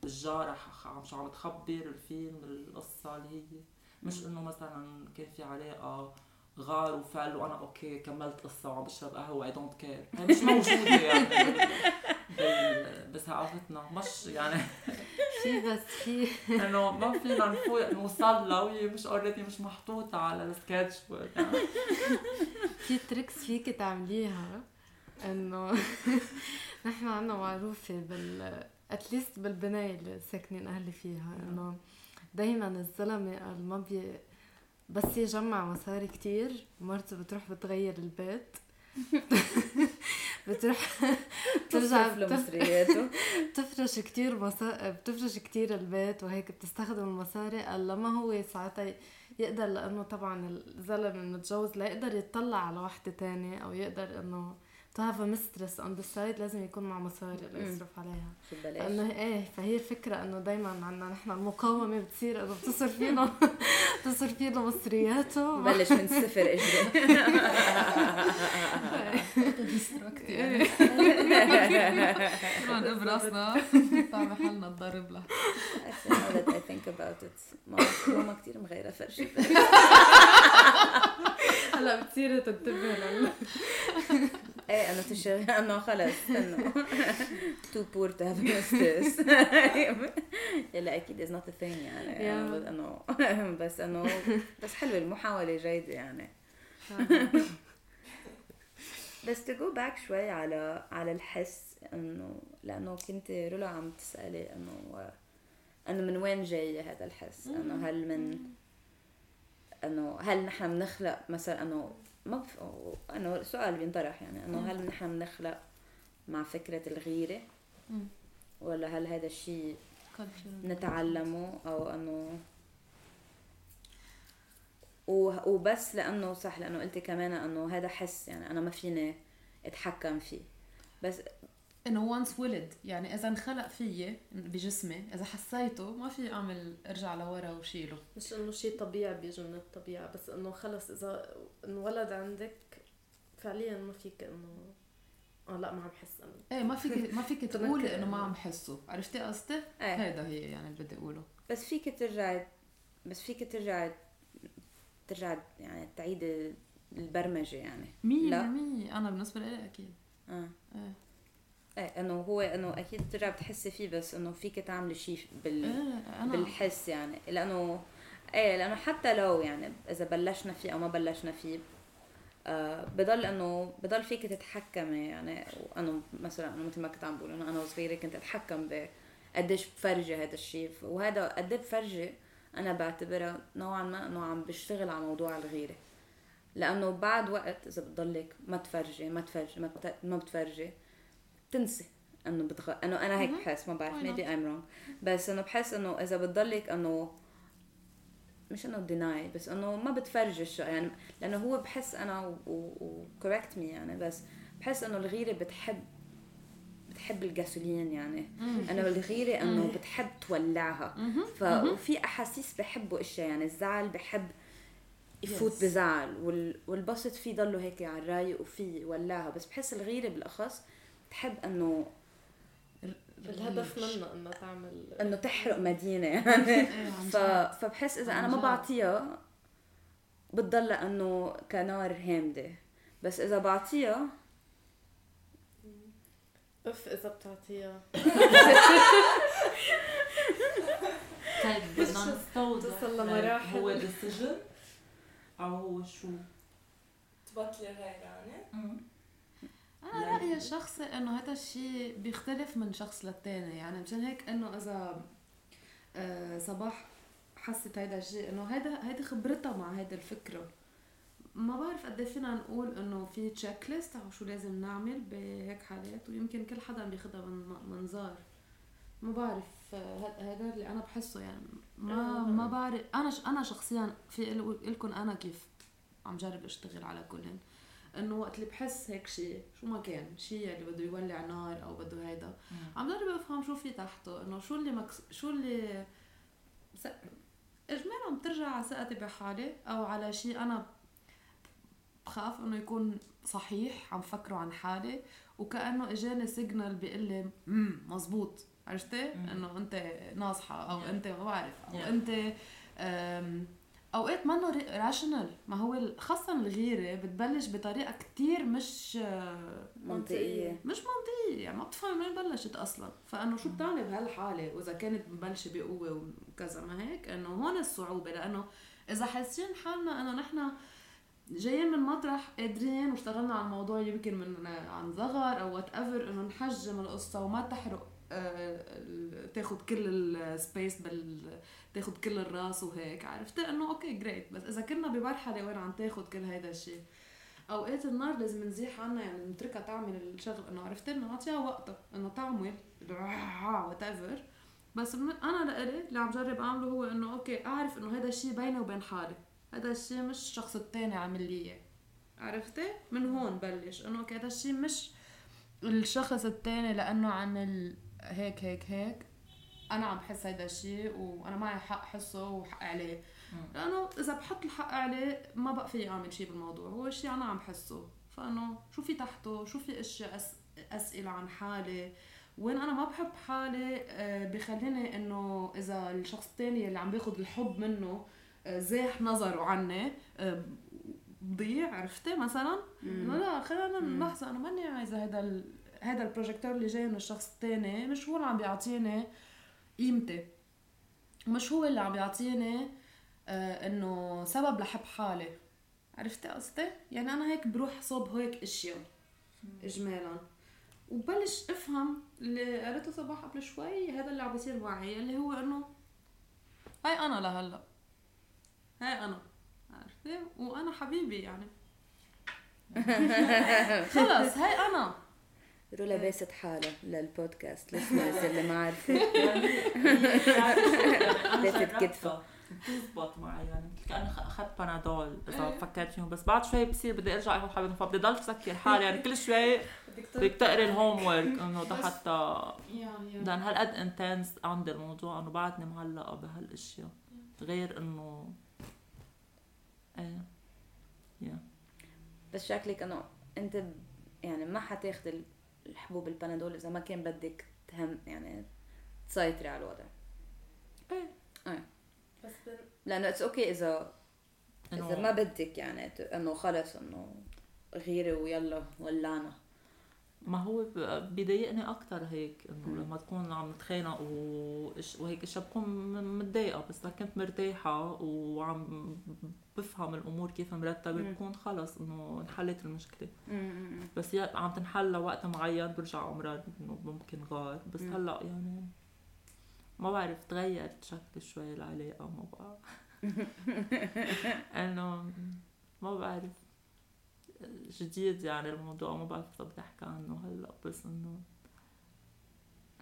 الجارة عم شو عم تخبر الفيلم القصة اللي هي مش إنه مثلا كان في علاقة غار وفل وأنا okay كملت قصة وعم بشرب قهوة I don't care هي مش موجودة يعني. <laughs> بثقافتنا. مش يعني <laughs> في بس في إنه ما فينا نوصل لها وهي مش already مش محطوطة على السكتش. يعني. في tricks فيك تعمليها. إنه <laughs> نحن عنا معروفة بال at least بالبناية اللي ساكنين أهلي فيها. إنه دايما الزلمة قال ما بي بس يجمع مصاري كتير مرته بتروح بتغير البيت. <laughs> بتروح <laughs> بترجع بتف- <laughs> بتفرش كتير مصا... بتفرش كتير البيت وهيك بتستخدم المصاري قال لما هو ساعتها يقدر لأنه طبعا الزلمة المتجوز لا يقدر يطلع على وحده تانية أو يقدر إنه a mistress on the side لازم يكون مع مصاري ليصرف عليها. لأنه إيه فهي الفكرة إنه دائما عندنا نحن المقاومة بتصير إنه بتصرف فينا بتصرف فينا مصرياته. بلش من صفر إجري. كمان براسنا طالع حالنا نضرب لها I think about it. ماما كثير مغيرة فرشة هلا بتصيري تنتبهي لل إيه انه تشغل انه خلص انه too poor to have mistress يلا أكيد it's not a thing يعني. انه بس انه <laughs> بس حلوة المحاولة جيدة يعني. <laughs> بس to go back شوي على على الحس إنه لأنه كنت رولا عم تسألي إنه انه من وين جاي هذا الحس؟ إنه هل من إنه هل نحن بنخلق مثلا إنه ما بف... أنه سؤال بينطرح يعني أنه هل نحن بنخلق مع فكرة الغيرة؟ مم. ولا هل هذا الشيء نتعلمه أو أنه وبس لأنه صح لأنه قلتي كمان أنه هذا حس يعني أنا ما فيني أتحكم فيه. بس إنه وانس ولد. يعني إذا انخلق فيي بجسمي إذا حسيته ما في أعمل أرجع لورا وشيله. مش إنه شيء طبيعي بيجي من الطبيعة بس إنه خلص إذا انولد عندك فعليا ما فيك إنه آه لا ما عم بحس أنا إيه ما فيك ما فيك <laughs> تقولي إنه ما عم حسه. عرفتي قصدي؟ إيه. هيدا هي يعني اللي بدي أقوله. بس فيك ترجعي بس فيك ترجعي ترجع يعني تعيد البرمجة يعني. مية لا. بالمية أنا بالنسبة لي أكيد. آه. إيه. إيه إنه هو إنه أكيد بترجع بتحسي فيه بس إنه فيك تعملي شيء بال إيه أنا بالحس يعني. لأنه إيه لأنه حتى لو يعني إذا بلشنا فيه أو ما بلشنا فيه آه بضل إنه بضل فيك تتحكمي يعني. وأنا مثلا أنا مثل ما كنت عم بقول إنه أنا وصغيرة كنت أتحكم ب قديش بفرجي هذا الشيء وهذا قد إيه بفرجي؟ أنا بعتبرها نوعا ما إنه عم بشتغل على موضوع الغيرة. لأنه بعد وقت إذا بتضلك ما تفرجي ما تفرجي ما, بت... ما بتفرجي تنسي إنه بتغ... إنه أنا هيك بحس ما بعرف maybe? I'm wrong. بس إنه بحس إنه إذا بتضلك إنه مش إنه ديناي بس إنه ما بتفرجي الشيء يعني لأنه هو بحس أنا وكوركت مي يعني بس بحس إنه الغيرة بتحب بتحب الجاسولين يعني. إنه الغيرة إنه بتحب تولعها. ف وفي أحاسيس بحبوا إشياء يعني الزعل بحب يفوت Yes. بزعل وال... والبسط فيه ضله هيك على الرايق وفي يولعها. بس بحس الغيرة بالأخص بتحب إنه الهدف منه إنه تعمل إنه تحرق <laughs> مدينة. <laughs> يعني إيه ف... فبحس إذا أنا ما. بعطيها بتضل إنه كنار هامدة. بس إذا بعطيها أف إذا بتعطيها. <laughs> طيب بدنا نستوضح توصل لمراحل. هو decision أو هو شو؟ تبطلي غيرانة أنا رأيي الشخصي إنه هذا الشيء بيختلف من شخص للتاني. يعني مشان هيك إنه إذا آه، صباح حست هيدا الشيء إنه هيدا هيدي خبرتها مع هيدي الفكرة. ما بعرف قد إيه فينا نقول إنه في تشيك ليست أو شو لازم نعمل بهيك حالات ويمكن كل حدا بياخدها من منظار. ما بعرف آه، هذا اللي أنا بحسه يعني. ما ما بعرف. أنا أنا شخصيا في لكم أنا كيف عم جرب أشتغل على كلن انه وقت اللي بحس هيك شيء شو ما كان شيء اللي بده يولع نار أو بده هيدا. عم جرب افهم شو في تحته إنه شو اللي مكس... شو اللي س... اجمالا بترجع على ثقتي بحالي أو على شيء أنا بخاف إنه يكون صحيح عم فكره عن حالي وكأنه إجاني signal بيقول لي امم مزبوط. عرفتي؟ إنه أنت ناصحة أو أنت ما بعرف أو. أنت أوقات منه rational ما هو خاصه الغيرة بتبلش بطريقة كتير مش آه، منطقية. مش منطقية. يعني ما بتفهم وين بلشت أصلا. فإنه شو بتعمل بهالحالة؟ وإذا كانت مبلشة بقوة وكذا ما هيك؟ إنه هون الصعوبة. لأنه إذا حاسين حالنا إنه نحن جايين من مطرح قادرين واشتغلنا على الموضوع يمكن من عن صغر أو whatever إنه نحجم القصة وما تحرق. آه، تاخد كل ال space بال تاخد كل الراس وهيك عرفت؟ إنه okay great بس إذا كنا بمرحله وين عم تاخد كل هيدا الشيء أوقات النار لازم نزيح عنها يعني نتركها تعمل الشغل. إنه عرفت؟ إنه نعطيها وقتها إنه تعمل whatever بس أنا لإلي اللي عم جرب أعمله هو إنه okay أعرف إنه هذا الشيء بيني وبين حالي. هذا الشيء مش الشخص التاني عامل لي إياه. عرفتي من هون بلش. إنه okay هذا الشيء مش الشخص الثاني لأنه عمل هيك هيك هيك. أنا عم بحس هيدا الشيء وأنا معي حق حسه وحق عليه لأنه إذا بحط الحق عليه ما بقى في اعمل شيء بالموضوع. هو الشيء أنا عم بحسه فإنه شو في تحته؟ شو في اشياء أس... أسئلة عن حالي؟ وين أنا ما بحب حالي آه، بخليني إنه إذا الشخص الثاني اللي عم باخذ الحب منه آه، زاح نظره عني آه، بضيع عرفتي؟ مثلا. لا خلينا لحظه أنا ماني عايزة هذا. هذا البروجيكتور اللي جاي من الشخص الثاني مش هو اللي عم بيعطيني قيمتي. مش هو اللي عم بيعطيني آه إنه سبب لحب حالي. عرفتي قصدي؟ يعني أنا هيك بروح صوب هيك إشياء اجمالا. وبلش أفهم اللي قريته صباح قبل شوي هذا اللي عم بيصير معي اللي هو إنه هاي أنا لهلأ. هاي أنا عرفتي؟ وأنا حبيبي يعني. <laughs> خلص هاي أنا. رولا باست حالها لل podcast listeners اللي ما عرفت لفت كتفها. بتزبط معي يعني مثل كاني خ- أخذت بنادول إذا فكرت فيهم بس بعد شوي بصير بدي أرجع اخذ فبدي ضل فكر حالي. يعني كل شوي بدك تقري ال homework إنه ده حتى يعني لأن هالقد انتنس عندي الموضوع إنه بعدني معلقه بهالأشياء. غير انه إيه. يا بس شكلك إنه أنت يعني ما حتاخذ الحبوب البنادول إذا ما كان بدك تهم يعني تسيطري على الوضع. إيه. إيه. بس بن... لأنه اتس أوكي اذا إذا ما بدك يعني إنه خلص إنه غيره ويلا ولعنا. ما هو بيضايقني أكثر هيك إنه لما تكون عم نتخانق وهيك اشياء بكون متضايقة بس إذا كنت مرتاحة وعم بفهم الأمور كيف مرتبة. بكون خلص إنه انحلت المشكلة. بس عم تنحل لوقت معين برجع امرار إنه ممكن غار. بس. هلأ يعني ما بعرف تغيرت شكل شوي العلاقه ما بقى <laughs> إنه ما بعرف. جديد يعني الموضوع ما بعرف اذا بدي أحكي عنه هلأ بس إنه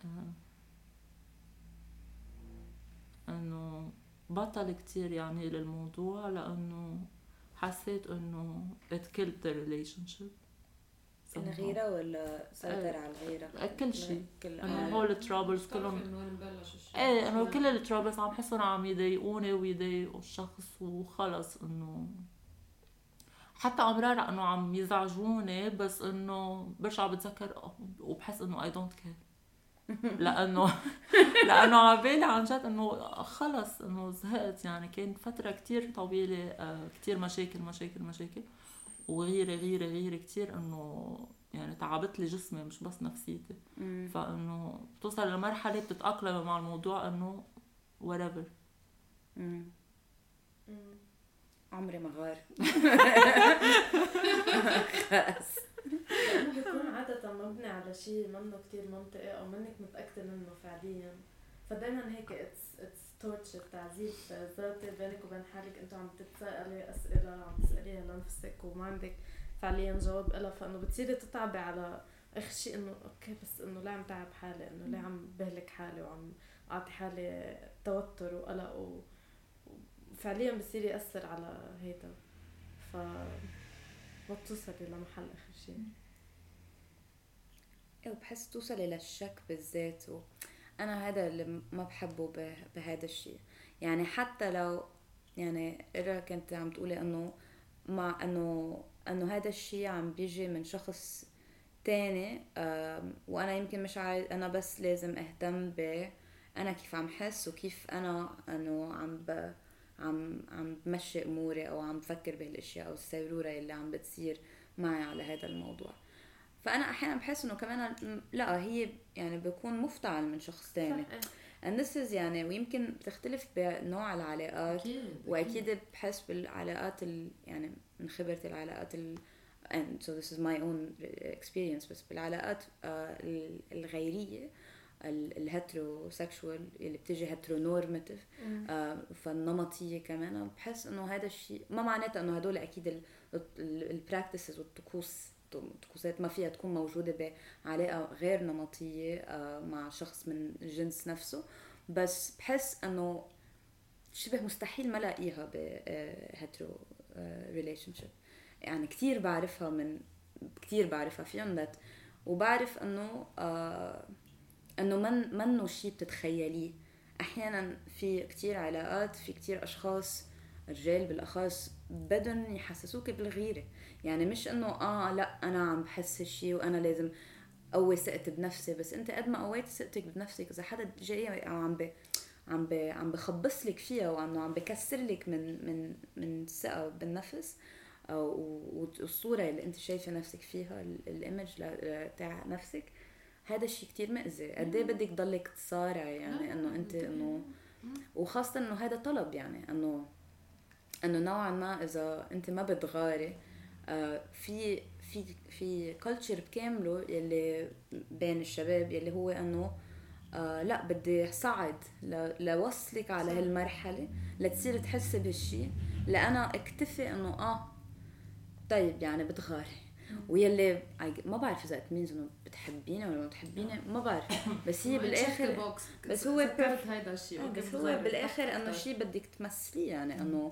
آه، إنه بطل كتير يعني للموضوع لأنه حسيت إنه it killed the relationship الغيرة ولا سيطر آه، على الغيرة؟ كل شيء. كل إنه آه. هول ال troubles كلهم إيه إنه كل ال troubles عم حسهم عم يضايقوني ويضايقوا الشخص وخلص إنه حتى أمرار إنه عم يزعجوني بس إنه برجع بتذكر وبحس إنه I don't care لأنه لأنه على بالي عن جد إنه خلص إنه زهقت. يعني كانت فترة كتير طويلة آه، كتير مشاكل مشاكل مشاكل. وغيرة غيرة غيرة كتير إنه يعني تعبت لي جسمي مش بس نفسيتي. فإنه بتوصل لمرحلة بتتأقلم مع الموضوع إنه whatever. عمري ما غار خلص بيكون عادة مبني على شيء منه كتير منطقي أو منك متأكدة منه فعليا. فدايما هيك it's it's torture تعذيب ذاتي بينك وبين حالك. أنتوا عم تتسألي أسئلة عم تسأليها لنفسك وما عندك فعليا جواب لها فإنه بتصيري تتعبي على آخر شيء إنه okay بس إنه ليه عم تعب حالي إنه ليه عم بهلك حالي وعم أعطي حالي توتر وقلق و... وفعليا بصير يأثر على هيدا ف ما بتوصلي لمحل آخر شيء إيه وبحس توصلي للشك بالذات. أنا هذا اللي ما بحبه. بهذا الشيء يعني حتى لو يعني إرا كنت عم تقولي إنه مع إنه إنه هذا الشيء عم بيجي من شخص تاني وأنا يمكن مش عايز أنا بس لازم أهتم ب أنا كيف عم حس وكيف أنا إنه عم. عم عم بمشي أموري أو عم بفكر بهالأشياء أو السيروره اللي عم بتصير معي على هذا الموضوع. فأنا أحيانا بحس إنه كمان لا هي يعني بيكون مفتعل من شخص إيه. and this is يعني ويمكن بتختلف بنوع العلاقات أكيد وأكيد بحس بالعلاقات ال يعني من خبرتي العلاقات ال and so this is my own experience بس بالعلاقات آه، ال- الغيرية ال heterosexual اللي بتيجي heteronormative فالنمطية كمان. بحس إنه هذا الشيء ما معناته إنه هدول أكيد ال practices والطقوس الطقوسات ما فيها تكون موجودة بعلاقة غير نمطية آه، مع شخص من الجنس نفسه. بس بحس إنه شبه مستحيل ما لاقيها ب hetero relationship يعني كتير بعرفها من كتير بعرفها فيهم وبعرف إنه آه إنه من منه شيء بتتخيليه. أحيانا في كتير علاقات في كتير أشخاص رجال بالأخص بدهم يحسسوك بالغيرة. يعني مش إنه آه لأ أنا عم بحس الشيء وأنا لازم قوي ثقتي بنفسي. بس أنت قد ما قويت ثقتك بنفسك إذا حدا جاي عم بي عم بي عم بخبص لك فيها وانه عم بكسر لك من من من الثقه بالنفس والصورة اللي أنت شايفة نفسك فيها ال image تاع نفسك هذا الشيء كتير مأذي قد إيه بدك تضلك تصارع يعني إنه أنت إنه وخاصة إنه هذا طلب يعني إنه إنه نوعا ما إذا أنت ما بتغاري آه، في في في culture بكامله يلي بين الشباب يلي هو إنه آه لأ بدي صعد لوصلك على هالمرحلة لتصير تحسي بهالشي. لأنا أكتفي إنه آه طيب يعني بتغاري. ويلي ما بعرف إذا ات إنه بتحبيني ولا ما بتحبيني ما بعرف. <laughs> بس هي بالآخر بس هو هيدا الشيء. بس هو بالآخر إنه شيء بدك تمثليه يعني إنه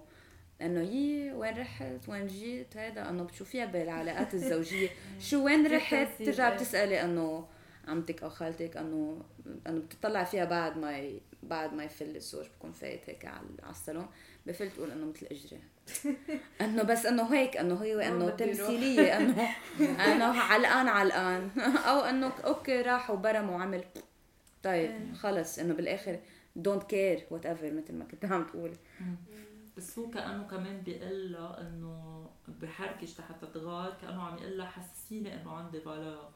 إنه يي وين رحت؟ وين جيت؟ هيدا إنه بتشوفيها بالعلاقات <laughs> الزوجية. شو وين رحت؟ ترجع بتسألي إنه عمتك أو خالتك إنه إنه بتطلع فيها بعد ما بعد ما يفل الزوج بكون فايت هيك على الصالون. بفل تقول إنه مثل إجري. <laughs> إنه بس إنه هيك إنه هو إنه تمثيلية إنه <laughs> إنه علقان علقان. <laughs> أو إنه okay راح وبرم وعمل. طيب إيه. خلص. إنه بالآخر don't care whatever مثل ما كنت عم تقول. بس هو كأنه كمان بيقول لها إنه بحركش لحتى تغار كأنه عم يقول لها حسسيني إنه عندي valeur.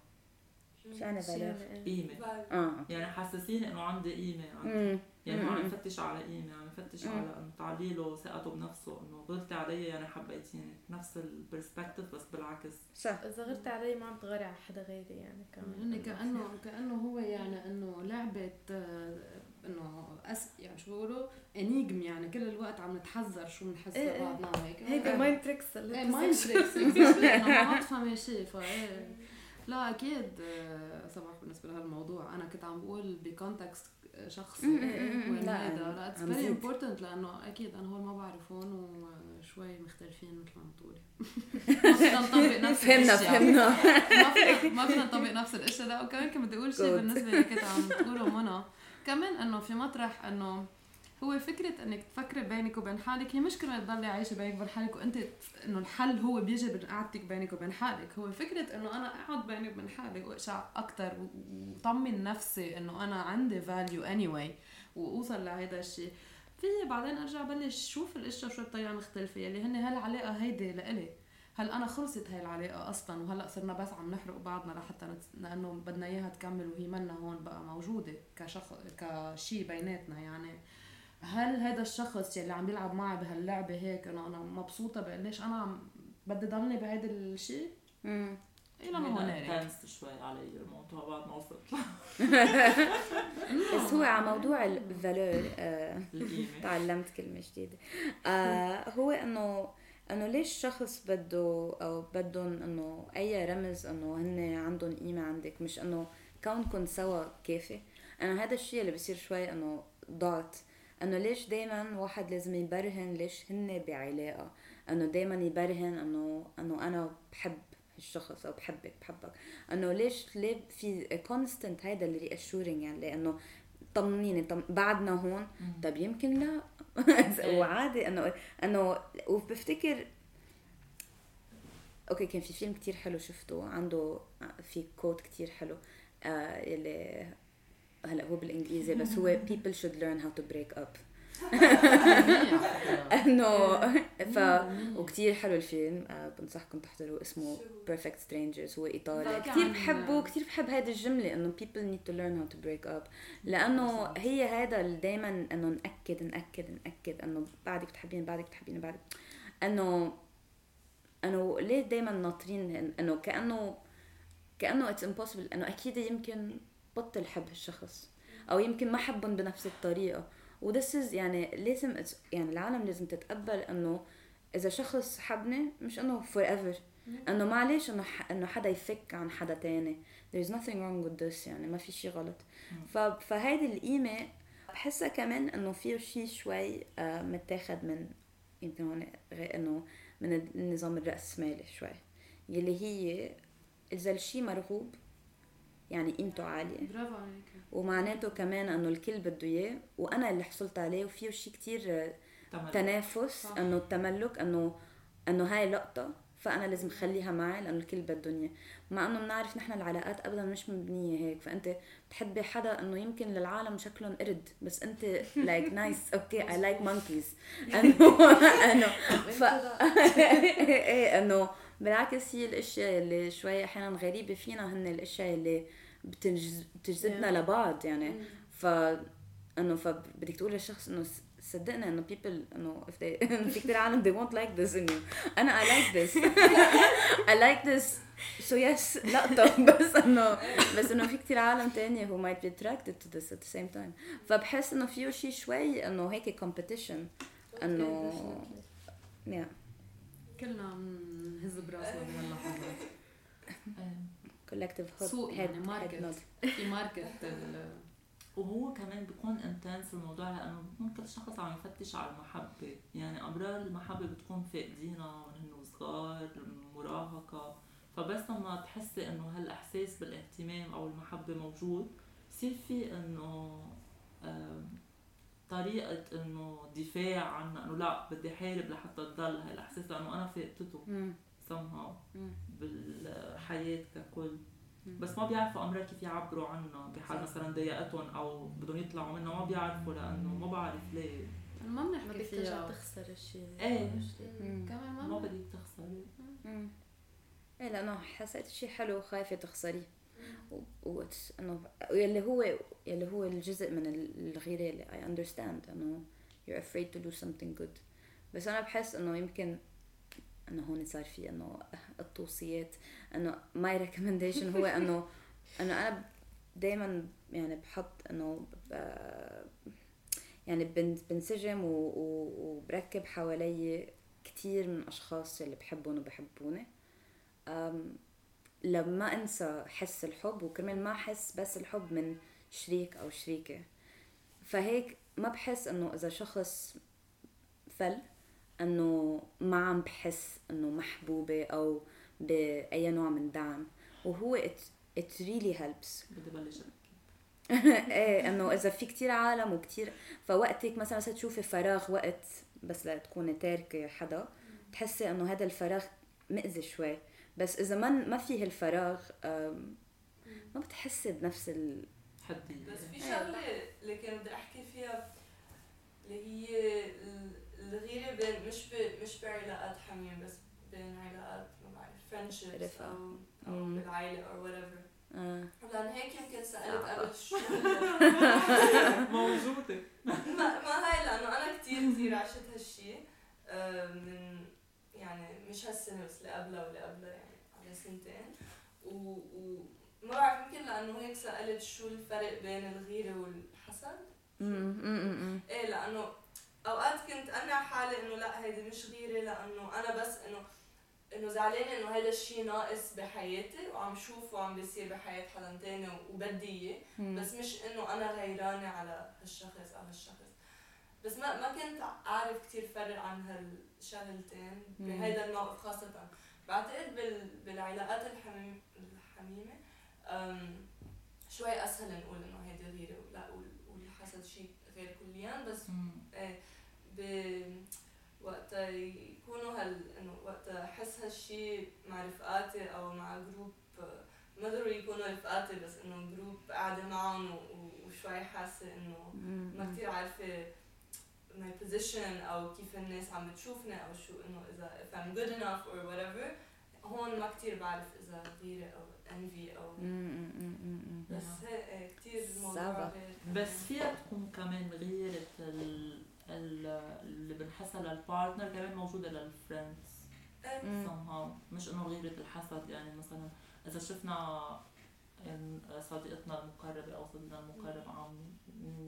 شو أنا بلاغ؟ قيمة آه. يعني حسسيني إنه عندي قيمة عندي. يعني ما عم يفتش على قيمة عم يفتش على انه تعليله ثقته بنفسه إنه غلطتي علي يعني حبيتيني نفس البرسبكتيف بس بالعكس. صح. إذا غلطتي علي ما عم تغاري على حدا غيري يعني كمان. كأنه <laughs> كأنه هو يعني إنه لعبة آه، إنه أس يعني شو بيقولوا؟ انيجم يعني كل الوقت عم نتحذر شو بنحس إيه لبعضنا هيك. هيدا مايند تريكس مايند تريكس إنه ما عم تفهمي شيء فايه <laughs> لا أكيد آه، صباح بالنسبة لهالموضوع أنا كنت عم بقول ب context شخصي وين هيدا لا it's very important لأنه أكيد أنا هول ما بعرفهم وشوي مختلفين مثل ما بتقولي <laughs> ما فينا نطبق نفس <laughs> فهمنا فهمنا. <laughs> ما فينا نطبق نفس الاشياء لا وكمان كنت بدي أقول شيء بالنسبة اللي كنت عم تقوله منى. كمان إنه في مطرح إنه هو فكرة إنك تفكري بينك وبين حالك هي مشكلة تضلي عايشة بينك وبين حالك وأنت إنه الحل هو بيجي من قعدتك بينك وبين حالك. هو فكرة إنه أنا أقعد بيني وبين حالي وأشع أكثر وطمن نفسي إنه أنا عندي فاليو اني anyway وأوصل لهيدا الشيء في بعدين أرجع بلش شوف الأشياء شو بطريقة مختلفة يلي هن هالعلاقة هيدي لإلي. هل أنا خلصت هاي العلاقة أصلا؟ وهلأ صرنا بس عم نحرق بعضنا لحتى نت... لأنه بدنا إياها تكمل وهي منا هون بقى موجودة كشخص كشيء بيناتنا يعني. هل هذا الشخص يلي عم يلعب معي بهاللعبة هيك انه أنا مبسوطة بقليش أنا عم بدي ضلني بهيدا الشيء؟ امم إلى ما هنالك شوي علي الموضوع بعد ما وصلت. بس هو على موضوع الفالور آه تعلمت كلمة جديدة. آه هو انه إنه ليش شخص بده أو بدهم إنه أي رمز إنه هن عندهم قيمة عندك؟ مش إنه كونكم سوا كافي. أنا هذا الشيء اللي بصير شوي إنه ضعت أنه ليش دائما واحد لازم يبرهن؟ ليش هن بعلاقة؟ أنه دائما يبرهن أنه أنه أنا بحب الشخص أو بحبك بحبك. أنه ليش ليه في constant هيدا اللي يعني؟ لأنه طمنيني طم... بعدنا هون. طب يمكن لا. <laughs> إيه. وعادي أنه أنه وبفتكر أوكي كان في فيلم كتير حلو شفته. عنده في كوت كتير حلو آه اللي هلا هو بالإنجليزي بس هو people should learn how to break up. <laughs> <laughs> إنه ف وكثير حلو الفيلم آه بنصحكم تحضروا اسمه Perfect Strangers هو إيطالي. كثير بحبه كثير بحب هذه الجملة إنه people need to learn how to break up. لأنه هي هذا دائما إنه نأكد نأكد نأكد إنه بعدك بتحبيني بعدك بتحبيني بعدك إنه إنه ليه دائما ناطرين إنه كأنه كأنه it's impossible إنه أكيد يمكن بطل حب الشخص أو يمكن ما حبهم بنفس الطريقة. و this is يعني لازم يعني العالم لازم تتقبل إنه إذا شخص حبني مش إنه forever إنه معلش إنه إنه حدا يفك عن حدا تاني. There is nothing wrong with this يعني ما في شيء غلط. ف... فهيدي القيمة بحسها كمان إنه فيه شيء شوي آه، متاخد من يمكن هون إنه من النظام الرأسمالي شوي. يلي هي إذا الشي مرغوب يعني قيمته عالية. برافو عليك. ومعناته كمان إنه الكل بده إياه وأنا اللي حصلت عليه وفيه شيء كتير تمام تنافس. إنه التملك إنه إنه هاي لقطة فأنا لازم اخليها معي لأنه الكل بدهم إياه. مع إنه بنعرف نحن العلاقات ابدا مش مبنية هيك فأنت بتحبي حدا إنه يمكن للعالم شكلهم قرد بس أنت like nice okay I like monkeys إنه إنه ف <laughs> إيه إنه بالعكس هي الأشياء اللي شوي أحيانا غريبة فينا هن الأشياء اللي بتنجز بتجذبنا لبعض يعني. ف إنه فبدك تقول للشخص إنه صدقنا إنه people إنه if they <laughs> إنه في كثير عالم they won't like this in you. أنا I like this. <laughs> I like this. So yes. لقطة بس إنه بس إنه في كثير عالم تانية who might be attracted to this at the same time. فبحس إنه فيه شيء شوي إنه هيك competition. إنه yeah. كلنا بنهز براسنا بهاللحظات هيدا <laughs> سوق يعني market. <laughs> في market <laughs> ال- وهو كمان بيكون intense الموضوع لأنه بيكون كل شخص عم يفتش على المحبة. يعني امرار المحبة بتكون فاقدينها من هن صغار المراهقه فبس لما تحسي إنه هالإحساس بالإهتمام أو المحبة موجود بصير في إنه آم، طريقة إنه دفاع عنها إنه لا بدي حارب لحتى تضل هاي الاحساس لأنه أنا فقدته مم. somehow مم. بالحياة ككل. بس ما بيعرفوا امرار كيف يعبروا عنها بحال. مثلا ضايقتهم أو بدهم يطلعوا منها ما بيعرفوا لأنه ما بعرف ليه ما ما بنحكي بدك ترجع فيها تخسر الشيء إيه. كمان ما ما بدك تخسري. إيه لأنه حسيت شيء حلو وخايفة تخسريه و- و إنه يلي هو يلي هو الجزء من ال- الغيرة اللي I understand إنه you're afraid to do something good. بس أنا بحس إنه يمكن إنه هون صار في إنه التوصيات إنه my recommendation هو <laughs> انه إنه أنا دائما يعني بحط إنه ب- يعني بن- بنسجم وبركب حوالي كتير من الاشخاص اللي بحبهم وبحبوني. لما انسى حس الحب وكرمال ما احس بس الحب من شريك أو شريكة. فهيك ما بحس إنه إذا شخص فل إنه ما عم بحس إنه محبوبة أو بأي نوع من دعم. وهو it, it really helps. <laughs> بدي بلش. إيه إنه إذا في كتير عالم وكتير فوقتك مثلا بس تشوفي فراغ وقت بس لتكوني تاركة حدا تحسي إنه هذا الفراغ مأذي شوي. بس إذا ما ما فيه الفراغ أم، ما بتحسي بنفس ال بس في شغلة اللي كان بدي أحكي فيها اللي هي ال- الغيرة بين مش ب... مش بعلاقات حميم بس بين علاقات ما بعرف فريندشيبس. أو أو. بالعائلة أو whatever آه. لأن هيك يمكن سألت. قبل <laughs> شو موجودة <laughs> ما, ما هاي لأنه أنا كثير كثير عشت هالشي آه، من يعني مش هالسنة بس اللي قبلها واللي قبلها يعني على سنتين و, و ما بعرف يمكن لأنه هيك سألت شو الفرق بين الغيرة والحسد. إيه لأنه أوقات كنت أمنع حالي إنه لأ هيدي مش غيرة لأنه أنا بس إنه إنه زعلانة إنه هذا الشيء ناقص بحياتي وعم شوفه عم بيصير بحياه حدا تاني وبدي إياه. بس مش إنه أنا غيرانة على هالشخص أو هالشخص بس ما ما كنت أعرف كثير فرق عن هالشغلتين. بهيدا الموقف خاصة بعتقد بال... بالعلاقات الحميم... الحميمة. شوي أسهل نقول إنه هيدي غيره ولا وال- والحسد شيء غير كليا بس إيه ب وقت يكونوا هال إنه وقت أحس هالشي مع رفقاتي أو مع group ما ضروري يكونوا رفقاتي بس إنه group قاعدة معهم و- وشوي حاسة إنه ما. كثير عارفة my position أو كيف الناس عم بتشوفني أو شو إنه إذا if I'm good enough or whatever هون ما كثير بعرف إذا غيره أو envy أو. بس هيك كثير الموضوع بس فيها تكون كمان غيرة ال... ال... اللي بنحسها لل partner كمان موجودة لل friends إيه. somehow مش إنه غيرة الحسد يعني مثلا إذا شفنا إن صديقتنا المقربة أو صديقنا المقرب عم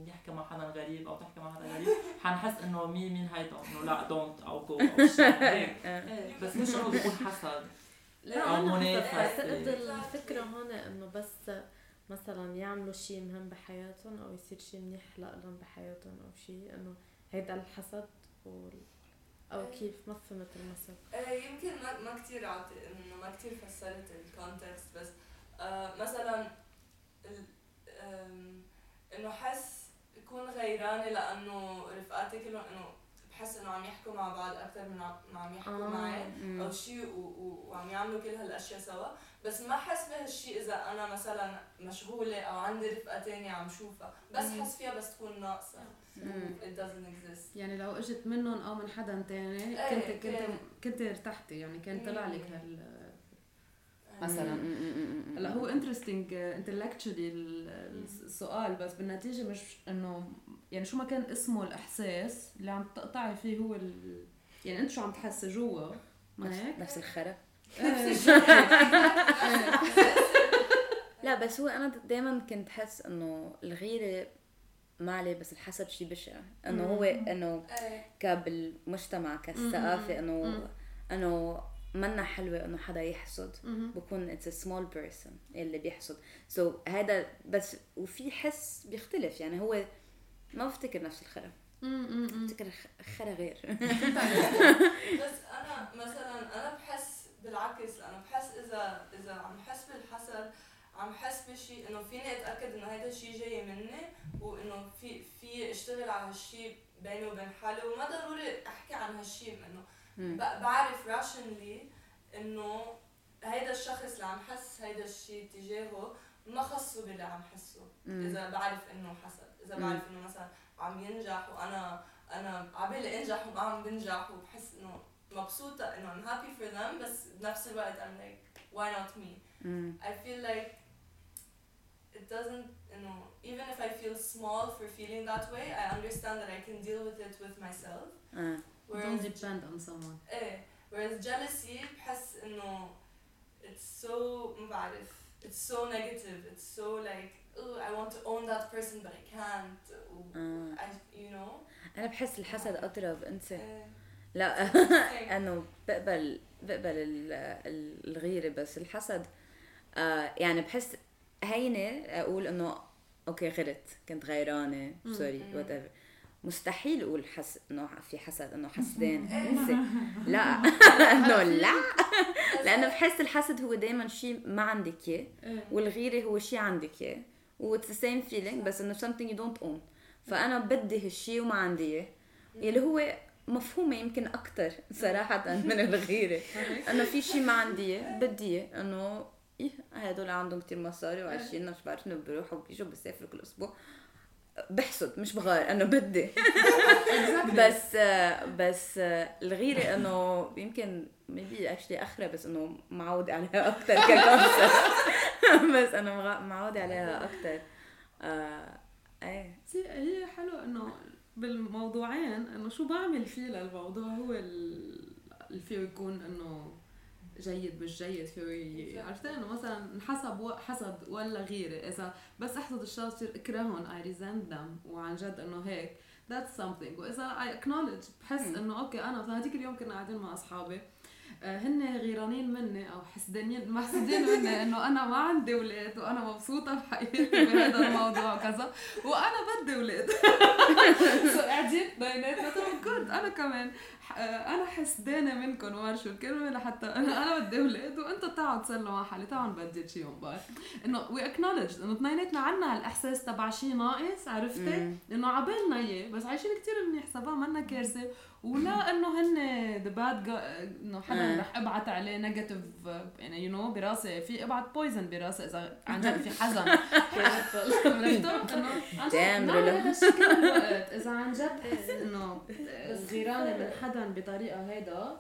يحكي مع حدا غريب أو تحكي مع حدا غريب حنحس إنه مين مين هيدا؟ إنه لا don't أو go أو. <laughs> إيه، بس مش إنه بيكون حسد. لا أو أنا منافسة. بعتقد الفكرة هون إنه بس مثلا يعملوا شيء مهم بحياتهم أو يصير شيء منيح لهم بحياتهم أو شيء إنه هيدا الحسد وال أو كيف ما فهمت المثل يمكن ما ما كثير إنه ما كثير فسرت الكونتكست بس آه مثلا ال- إنه حس يكون غيرانة لأنه رفقاتي كلهم إنه بحس إنه عم يحكوا مع بعض أكثر من عم- ما عم يحكوا آه. معي مم. أو شيء وعم يعملوا كل هالأشياء سوا. بس ما حس بهالشيء إذا أنا مثلا مشغولة أو عندي رفقه تانية عم شوفها. بس حس فيها بس تكون ناقصة. مم. it doesn't exist. يعني لو إجت منهم أو من حدا تاني إيه، كنت كنت كان- كنت ارتحتي. يعني كان طلع لك هال مثلاً. هلأ هو interesting intellectually السؤال بس بالنتيجة مش إنه يعني شو ما كان اسمه الإحساس اللي عم تقطعي فيه هو ال... يعني أنت شو عم تحسي جوا؟ ما نفس- هيك؟ نفس الخرا. <laughs> إيه. <laughs> لا بس هو أنا دائما كنت حس إنه الغيرة ما عليه بس الحسد شيء بشع. إنه هو إنه إيه. كبالمجتمع كالثقافة إنه إنه منا حلوة إنه حدا يحسد. بكون it's small person اللي بيحسد. so so هذا بس وفي حس بيختلف. يعني هو ما بفتكر نفس الخرا. بفتكر خرا غير. <laughs> بس أنا مثلا أنا بحس بالعكس. أنا بحس إذا إذا عم حس بالحسد عم حس بشيء إنه فيني أتأكد إنه هذا الشيء جاي مني وإنه في في اشتغل على هالشيء بيني وبين حالي. وما ضروري أحكي عن هالشيء إنه بعرف راشنلي إنه هيدا الشخص اللي عم حس هيدا الشيء تجاهه ما خصه باللي عم حسه. إذا بعرف إنه حسد إذا. بعرف إنه مثلا عم ينجح وأنا أنا عبالي أنجح وما عم بنجح وبحس إنه مبسوطة إنه I'm happy for them بس بنفس الوقت I'm like why not me مم. I feel like it doesn't you know even if I feel small for feeling that way I understand that I can deal with it with myself آه. don't depend on someone إيه whereas jealousy بحس انه it's so ما بعرف it's so negative it's so like oh I want to own that person but I can't آه. I, you know أنا بحس الحسد اطرب انت إيه. لا. انه بقبل بقبل ال- ال- الغيره بس الحسد آه يعني بحس هينه أقول انه okay غلط كنت غيرانه sorry. But مستحيل أقول حس إنه في حسد إنه حسدان. <laughs> <laughs> لا. <laughs> إنه لا. لأنه بحس الحسد هو دائما شيء ما عندك إياه والغيرة هو شيء عندك إياه. but it's the same feeling بس إنه something you don't own. فأنا بدي هالشيء وما عندي إياه. يلي هو مفهومة يمكن أكتر صراحة من الغيرة. إنه في شيء ما عندي بدي. إنه إيه هدول عندهم كتير مصاري وعايشين مش بعرف بيروحوا بيجوا بيسافروا كل أسبوع. بحسد مش بغار إنه بدي. بس بس الغيرة إنه يمكن maybe actually أخرى بس إنه معودة عليها أكتر ك concept <laughs> بس أنا مغ- معودة عليها أكتر. آه إيه. هي حلو إنه بالموضوعين إنه شو بعمل فيه للموضوع؟ هو ال- اللي فيه يكون إنه جيد مش جيد فيه عرفتي؟ إنه مثلا انحسب و- حسد ولا غيرة. إذا بس أحسد الشخص يصير إكرههم I resent them. وعن جد إنه هيك. That's something. وإذا I acknowledge بحس مم. إنه okay أنا مثلا هذيك اليوم كنا قاعدين مع أصحابي. هن غيرانين مني أو حسدانين محسودين مني إنه أنا ما عندي أولاد وأنا مبسوطة بحياتي بهذا الموضوع وكذا وأنا بدي أولاد so قاعدين بيناتنا. كنت أنا كمان آه، أنا حسدانة منكم شو الكلمة لحتى أنا أنا بدي أولاد وأنتم تعوا تسلوا مع حالي. تعوا نبدل شيء بقى إنه we acknowledge إنه اثنيناتنا عنا هالاحساس تبع شيء ناقص عرفتي. انه عبالنا إياه بس عايشين كثير منيح سوا منا كارثة. ولا إنه هن the bad إنه حدا آه. رح أبعت عليه negative يعني you know براسي. في أبعت poison براسي إذا عن جد في حسد. <laughs> عرفتوا؟ إنه عن جد. هذا الوقت. إذا عن جد بحس إنه غيرانه من حدا بطريقة هيدا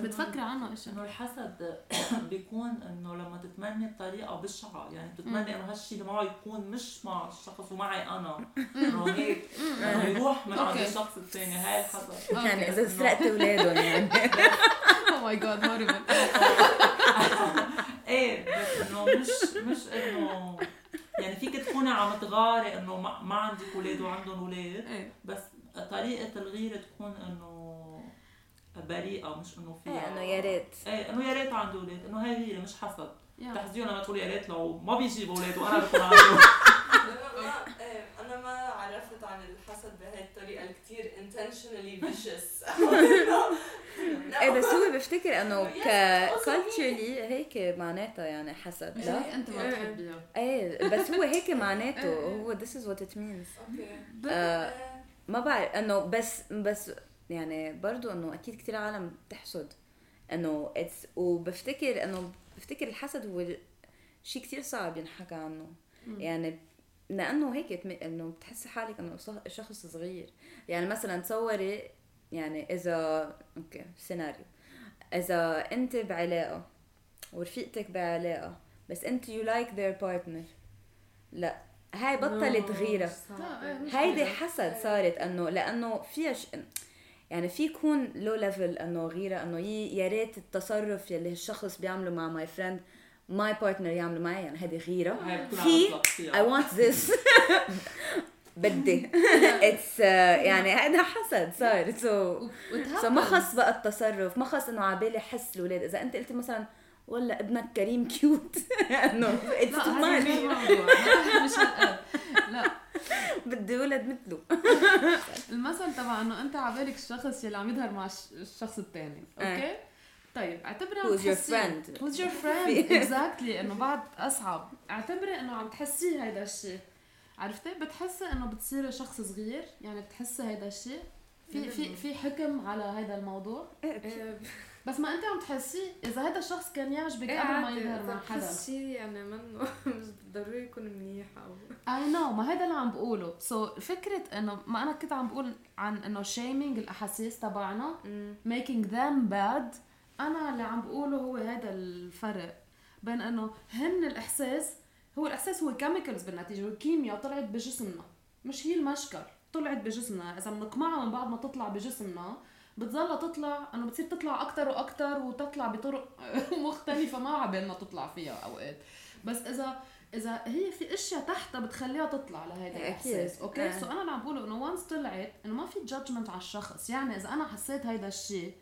بتفكري عنه اشياء إنه الحسد <coughs> بيكون إنه لما تتمني بطريقه بشعه يعني بتتمنى إنه هالشيء اللي معه يكون مش مع الشخص ومعي أنا. إنه هيك إنه يروح من عند. الشخص الثاني. هاي الحسد. يعني إذا سرقت أولادهم يعني. oh my god horrible إيه بس إنه مش مش إنه يعني فيك تكوني عم تغاري إنه ما, ما عندك أولاد وعندهم أولاد إيه. بس طريقة الغيرة تكون إنه بريئه مش إنه فيها إيه، إنه يا ريت. إيه إنه يا ريت عنده أولاد إنه هاي غيره مش حسد. تحزين لما تقولي يا ريت لو ما بيجيب أولاد وأنا بكون عنده ما- إيه، أنا ما عرفت عن الحسد بهي الطريقة الكتير intentionally vicious <laughs> إيه بس هو بفتكر إنه <laughs> Yes, ك also culturally هيك معناتها يعني حسد مش لا؟ هيك أنت ما بتحبيها. إيه بس هو هيك <laughs> معناته هو this is what it means. أوكي آه، ما بعرف إنه بس بس يعني برضو إنه أكيد كثير عالم بتحسد إنه it's وبفتكر إنه بفتكر الحسد هو شيء كثير صعب ينحكى عنه. يعني لأنه هيك إنه بتحسي حالك إنه ص- شخص صغير. يعني مثلا تصوري يعني إذا أوكي سيناريو إذا أنت بعلاقة ورفيقتك بعلاقة بس أنت you like their partner لا هاي بطلت غيره إيه، هيدي. حسد صارت إنه لأنه فيها ش... يعني في يكون low level إنه غيرة إنه يا ريت التصرف يلي الشخص بيعمله مع my friend my partner يعمله معي يعني هيدي غيرة. في فيها. want this. <laughs> بدي. <laughs> it's يعني هذا حسد صار so so ما خص بقى التصرف ما خص إنه عبالي حس الاولاد إذا أنت قلتي مثلا والله ابنك كريم cute انه it's too much لا. بدي ولد مثله. <laughs> المثل تبع إنه أنت عبالك الشخص يلي عم يظهر مع الش- الشخص الثاني أوكي؟ طيب اعتبري عم Who's your friend. who's your friend <laughs> exactly إنه بعد أصعب. اعتبري إنه عم تحسيه هيدا الشيء عرفتي؟ بتحسي إنه بتصيري شخص صغير يعني بتحسي هيدا الشيء في في في حكم على هيدا الموضوع؟ إيه، بس ما انت عم تحسيه إذا هذا الشخص كان يعجبك إيه قبل ما يظهر مع حدا؟ بحس شي يعني منه <laughs> مش ضروري يكون منيح أو I know ما هذا اللي عم بقوله. so so, فكرة إنه ما أنا كنت عم بقول عن إنه shaming الأحاسيس تبعنا making them bad أنا اللي عم بقوله هو هذا الفرق بين إنه هن الإحساس هو الإحساس هو chemicals بالنتيجة كيمياء طلعت بجسمنا مش هي المشكل طلعت بجسمنا. إذا بنقمعها من بعد ما تطلع بجسمنا بتظل تطلع إنه بتصير تطلع أكثر وأكثر وتطلع بطرق <laughs> مختلفة ما عبالنا تطلع فيها أوقات. بس إذا إذا هي في أشياء تحتها بتخليها تطلع لهيدا. الإحساس أوكي؟ آه. so أنا اللي عم بقوله إنه once طلعت إنه ما في judgment على الشخص. يعني إذا أنا حسيت هيدا الشيء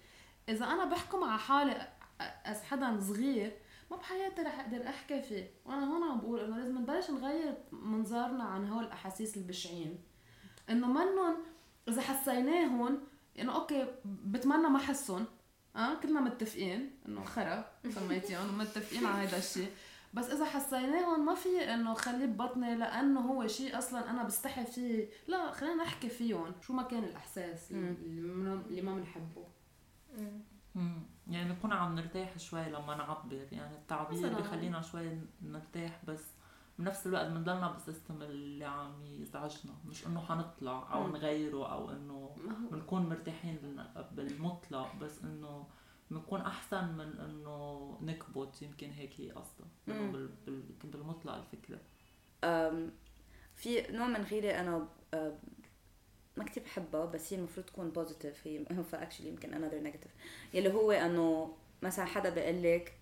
إذا أنا بحكم على حالي as حدا صغير ما بحياتي رح أقدر أحكي فيه. وأنا هون عم بقول إنه لازم نبلش نغير منظارنا عن هول الأحاسيس البشعين. إنه منن إذا حسيناهم إنه أوكي بتمنى ما احسهم آه كلنا متفقين إنه خرا سميتيهم ومتفقين على هذا الشيء بس إذا حسيناهم ما في إنه خليه ببطني لأنه هو شيء أصلا أنا بستحي فيه. لا خلينا نحكي فيهم شو ما كان الإحساس اللي, ما بنحبه. يعني نكون عم نرتاح شوي لما نعبر. يعني التعبير. بخلينا شوي نرتاح بس بنفس الوقت بنضلنا بالسيستم اللي عم يزعجنا مش إنه حنطلع أو. نغيره أو إنه بنكون مرتاحين بالمطلق بس إنه بنكون أحسن من إنه نكبت يمكن هيك هي قصدها بالمطلق الفكرة. في نوع من غيري أنا ما كتير بحبها بس هي المفروض تكون positive هي <laughs> actually يمكن another negative يلي هو إنه مثلا حدا بيقول لك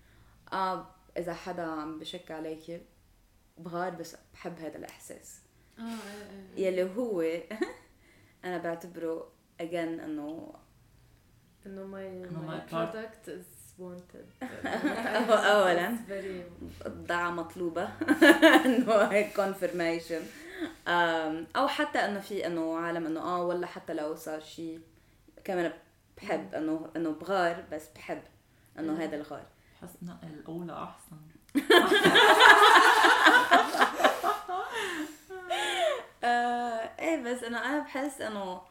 آه إذا حدا عم بشك عليك بغار بس بحب هذا الإحساس. آه إيه إيه يلي هو <laughs> أنا بعتبره again إنه إنه part- product is wanted. <laughs> very البضاعة مطلوبة. <laughs> إنه هيك confirmation. أم، أو حتى إنه في إنه عالم إنه آه والله حتى لو صار شيء كمان بحب انه إنه بغار بس بحب إنه هذا الغار. بحس نقل الأولى أحسن. آه إيه بس انه أنا بحس إنه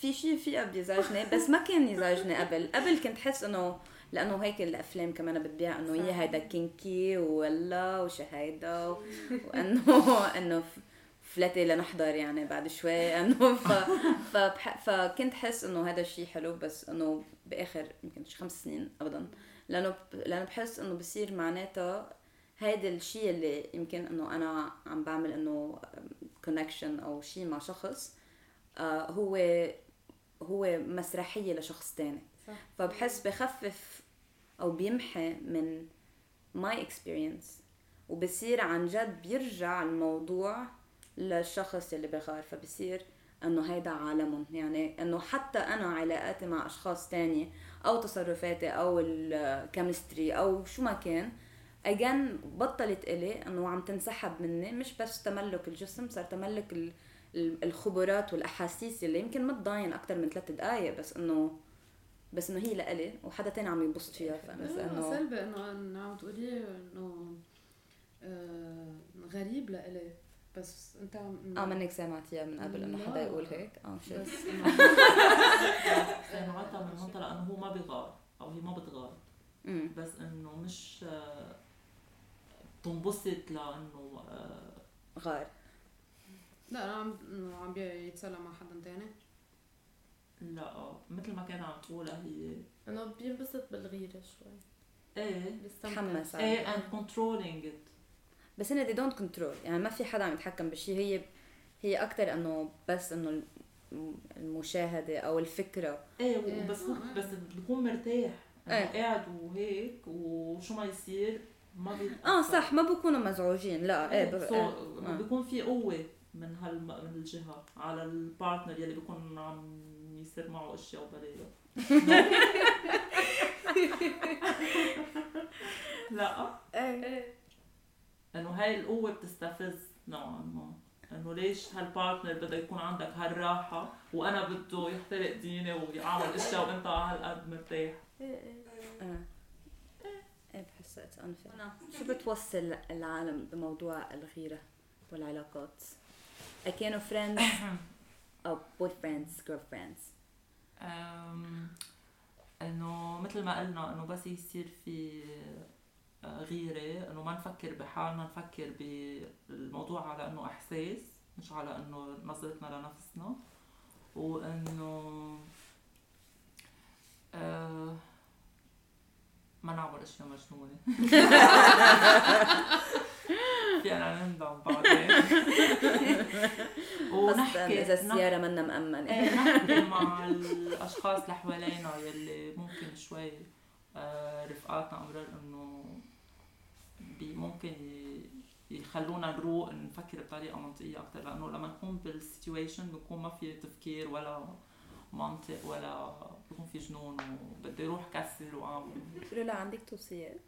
في شيء فيها بيزعجني بس ما كان يزعجني قبل. قبل كنت حس إنه لأنه هيك الأفلام كمان بتبيع إنه هي هيدا كينكي ولا وشو هيدا <laughs> وإنه إنه فلتي لنحضر يعني بعد شوي. إنه ف فبح... فكنت حس إنه هذا الشيء حلو بس إنه بآخر يمكن خمس سنين ابدا. لأنه. لأنه بحس إنه بصير معناتها هيدا الشيء اللي يمكن إنه أنا عم بعمل إنه كونكشن أو شيء مع شخص آه هو هو مسرحية لشخص تاني. صح. فبحس بخفف أو بيمحي من my experience وبصير عن جد بيرجع الموضوع للشخص اللي بغار. فبصير إنه هيدا عالمهم. يعني إنه حتى أنا علاقاتي مع أشخاص تانية أو تصرفاتي أو ال chemistry أو شو ما كان again بطلت إلي إنه عم تنسحب مني مش بس تملك الجسم صار تملك ال- ال- الخبرات والأحاسيس اللي يمكن ما تضاين أكثر من ثلاث دقائق بس إنه بس إنه هي لإلي وحدا تاني عم ينبسط فيها فانا انه إنه سلبي إنه إنه عم تقولي إنه آه، غريب لإلي بس أنت عم- آه منك سمعتيها من قبل إنه حدا لا. يقول هيك آه شيت بس إنه <laughs> <laughs> سمعتها من منطلق إنه هو ما بيغار أو هي ما بتغار. بس إنه مش آه، تنبسط لأنه آه، غار لا أنا عم إنه عم بيتسلى مع حدا تاني. لا آه، مثل ما كان عم تقولها هي إنه بينبسط بالغيرة شوي. إيه. بيستمتع. تحمس إيه and controlling it. بس هن they don't control. يعني ما في حدا عم يتحكم بالشيء هي هي أكثر إنه بس إنه الم- المشاهدة أو الفكرة. إيه إيه. بس آه. بس بيكون مرتاح. إنه إيه. قاعد وهيك وشو ما يصير. ما آه صح ما بكونوا مزعوجين. لا إيه ب... سو آه. بيكون في قوة من هال من الجهة على ال partner يلي بيكون عم يصير معه أشياء وبلايا <laughs> لا. إيه. إنه هاي القوة بتستفز نوعا ما. إنه ليش هال partner بده يكون عندك هالراحة وأنا بده يحترق ديني ويعمل أشياء وأنت على هالقد مرتاح؟ آه. إيه بحس it's unfair شو بتوصل العالم بموضوع الغيرة والعلاقات؟ كانوا friends أو boyfriends girlfriends أم، إنه مثل ما قلنا إنه بس يصير في آه، غيرة إنه ما نفكر بحالنا نفكر بالموضوع على إنه إحساس مش على إنه نظرتنا لنفسنا. وإنه آه ما نعمل اشياء مجنونة فينا نندم بعدين خاصة اذا السياره منا مأمنه إيه نحكي مع الاشخاص اللي حوالينا يلي ممكن شوي رفقاتنا امرار انه ممكن يخلونا نروق نفكر بطريقه منطقيه أكثر لأنه لما نكون بالسيتويشن بكون ما في تفكير ولا منطق ولا بكون في جنون وبده يروح كسر واعمل رولا عندك توصيات؟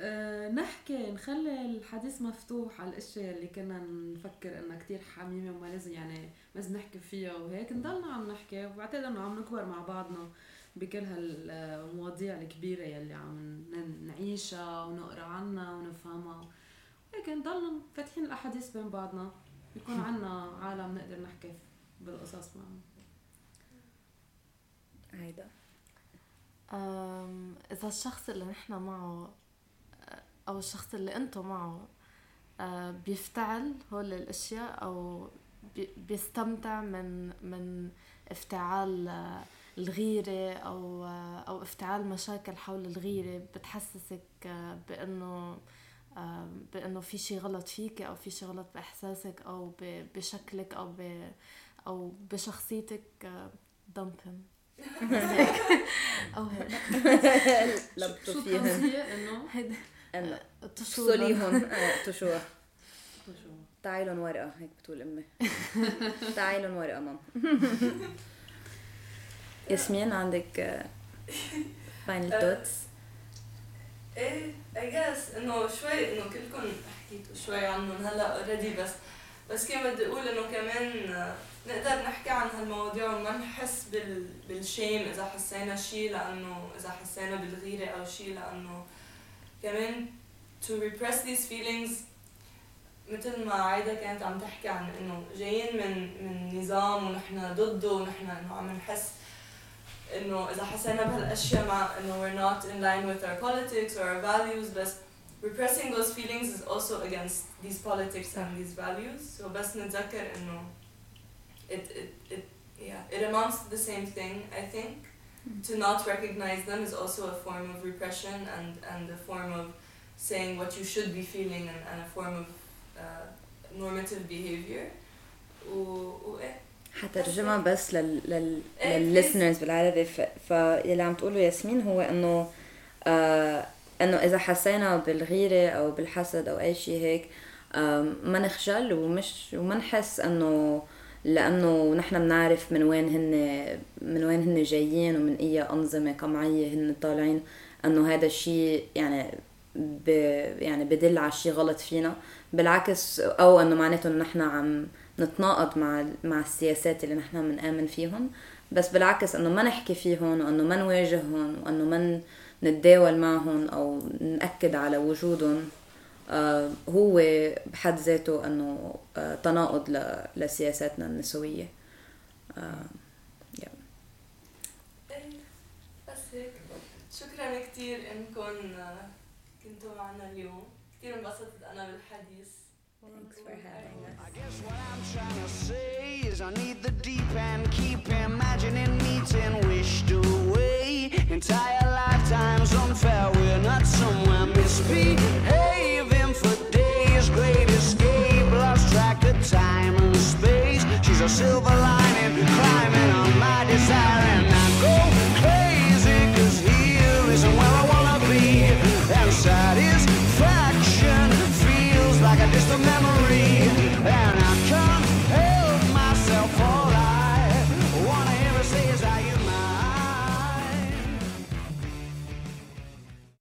أه نحكي نخلي الحديث مفتوح على الأشياء اللي كنا نفكر إنها كتير حميمة وما لازم يعني لازم نحكي فيها وهيك. نضلنا عم نحكي وبعتقد إنه عم نكبر مع بعضنا بكل هالمواضيع الكبيرة يلي عم نعيشها ونقرأ عنها ونفهمها. هيك نضلنا فاتحين الأحاديث بين بعضنا. يكون <laughs> عنا عالم نقدر نحكي بالقصص معهم. هيدا إذا الشخص اللي نحن معه أو الشخص اللي أنتو معه أه، بيفتعل هول الأشياء أو بي- بيستمتع من من افتعال أه، الغيرة أو أه، أو افتعال مشاكل حول الغيرة بتحسسك أه، بأنه أه، بأنه في شي غلط فيك أو في شي غلط بإحساسك أو بشكلك أو أو بشخصيتك دمبن أو هيك لبطوا التوصيه انه هيدا انه تشو تفصليهم تشوها شو تعي لهم ورقه هيك بتقول امي تعي لهم ورقه مام ياسمين عندك final thoughts إيه I guess انه شوي انه كلكم حكيتوا شوي عنهم هلا already بس بس كان بدي أقول انه كمان نقدر نحكي عن هالمواضيع وما نحس بال بال shame إذا حسينا شيء لأنه إذا حسينا بالغيرة أو شيء لأنه كمان to repress these feelings مثل ما عايدة كانت عم تحكي عن إنه جايين من من نظام ونحن ضده ونحن إنه عم نحس إنه إذا حسينا بهالأشياء مع إنه we're not in line with our politics or our values بس repressing those feelings is also against these politics and these values. So بس نتذكر إنه it it it yeah it amounts to the same thing I think to not recognize them is also a form of repression and and a form of saying what you should be feeling and, and a form of uh, normative behavior و, و إيه بس لل لل إيه، للlisteners بالعربي ف... فيلي عم تقوله ياسمين هو انه آه انه اذا حسينا بالغيره أو بالحسد أو اي شيء هيك آه ما نخجل ومش وما نحس انه لأنه نحن بنعرف من وين هن من وين هن جايين ومن أي أنظمة قمعية هن طالعين إنه هذا الشيء يعني ب يعني بدل على شيء غلط فينا. بالعكس أو إنه معناته انه نحن عم نتناقض مع مع السياسات اللي نحن بنآمن فيهم. بس بالعكس إنه ما نحكي فيهم وانه ما نواجههم وإنه ما نتداول معهم أو نأكد على وجودهم. هو بحد ذاته انه آه تناقض لسياساتنا النسويه آه بس هيك شكرا كثير انكم كنتوا معنا اليوم كثير انبسطت أنا بالحديث Thanks for having us. I guess what I'm trying to say is I need the deep end, keep imagining meeting wished away. Entire lifetimes unfair, we're not somewhere misbehaving for days. Great escape, lost track of time and space. She's a silver lining,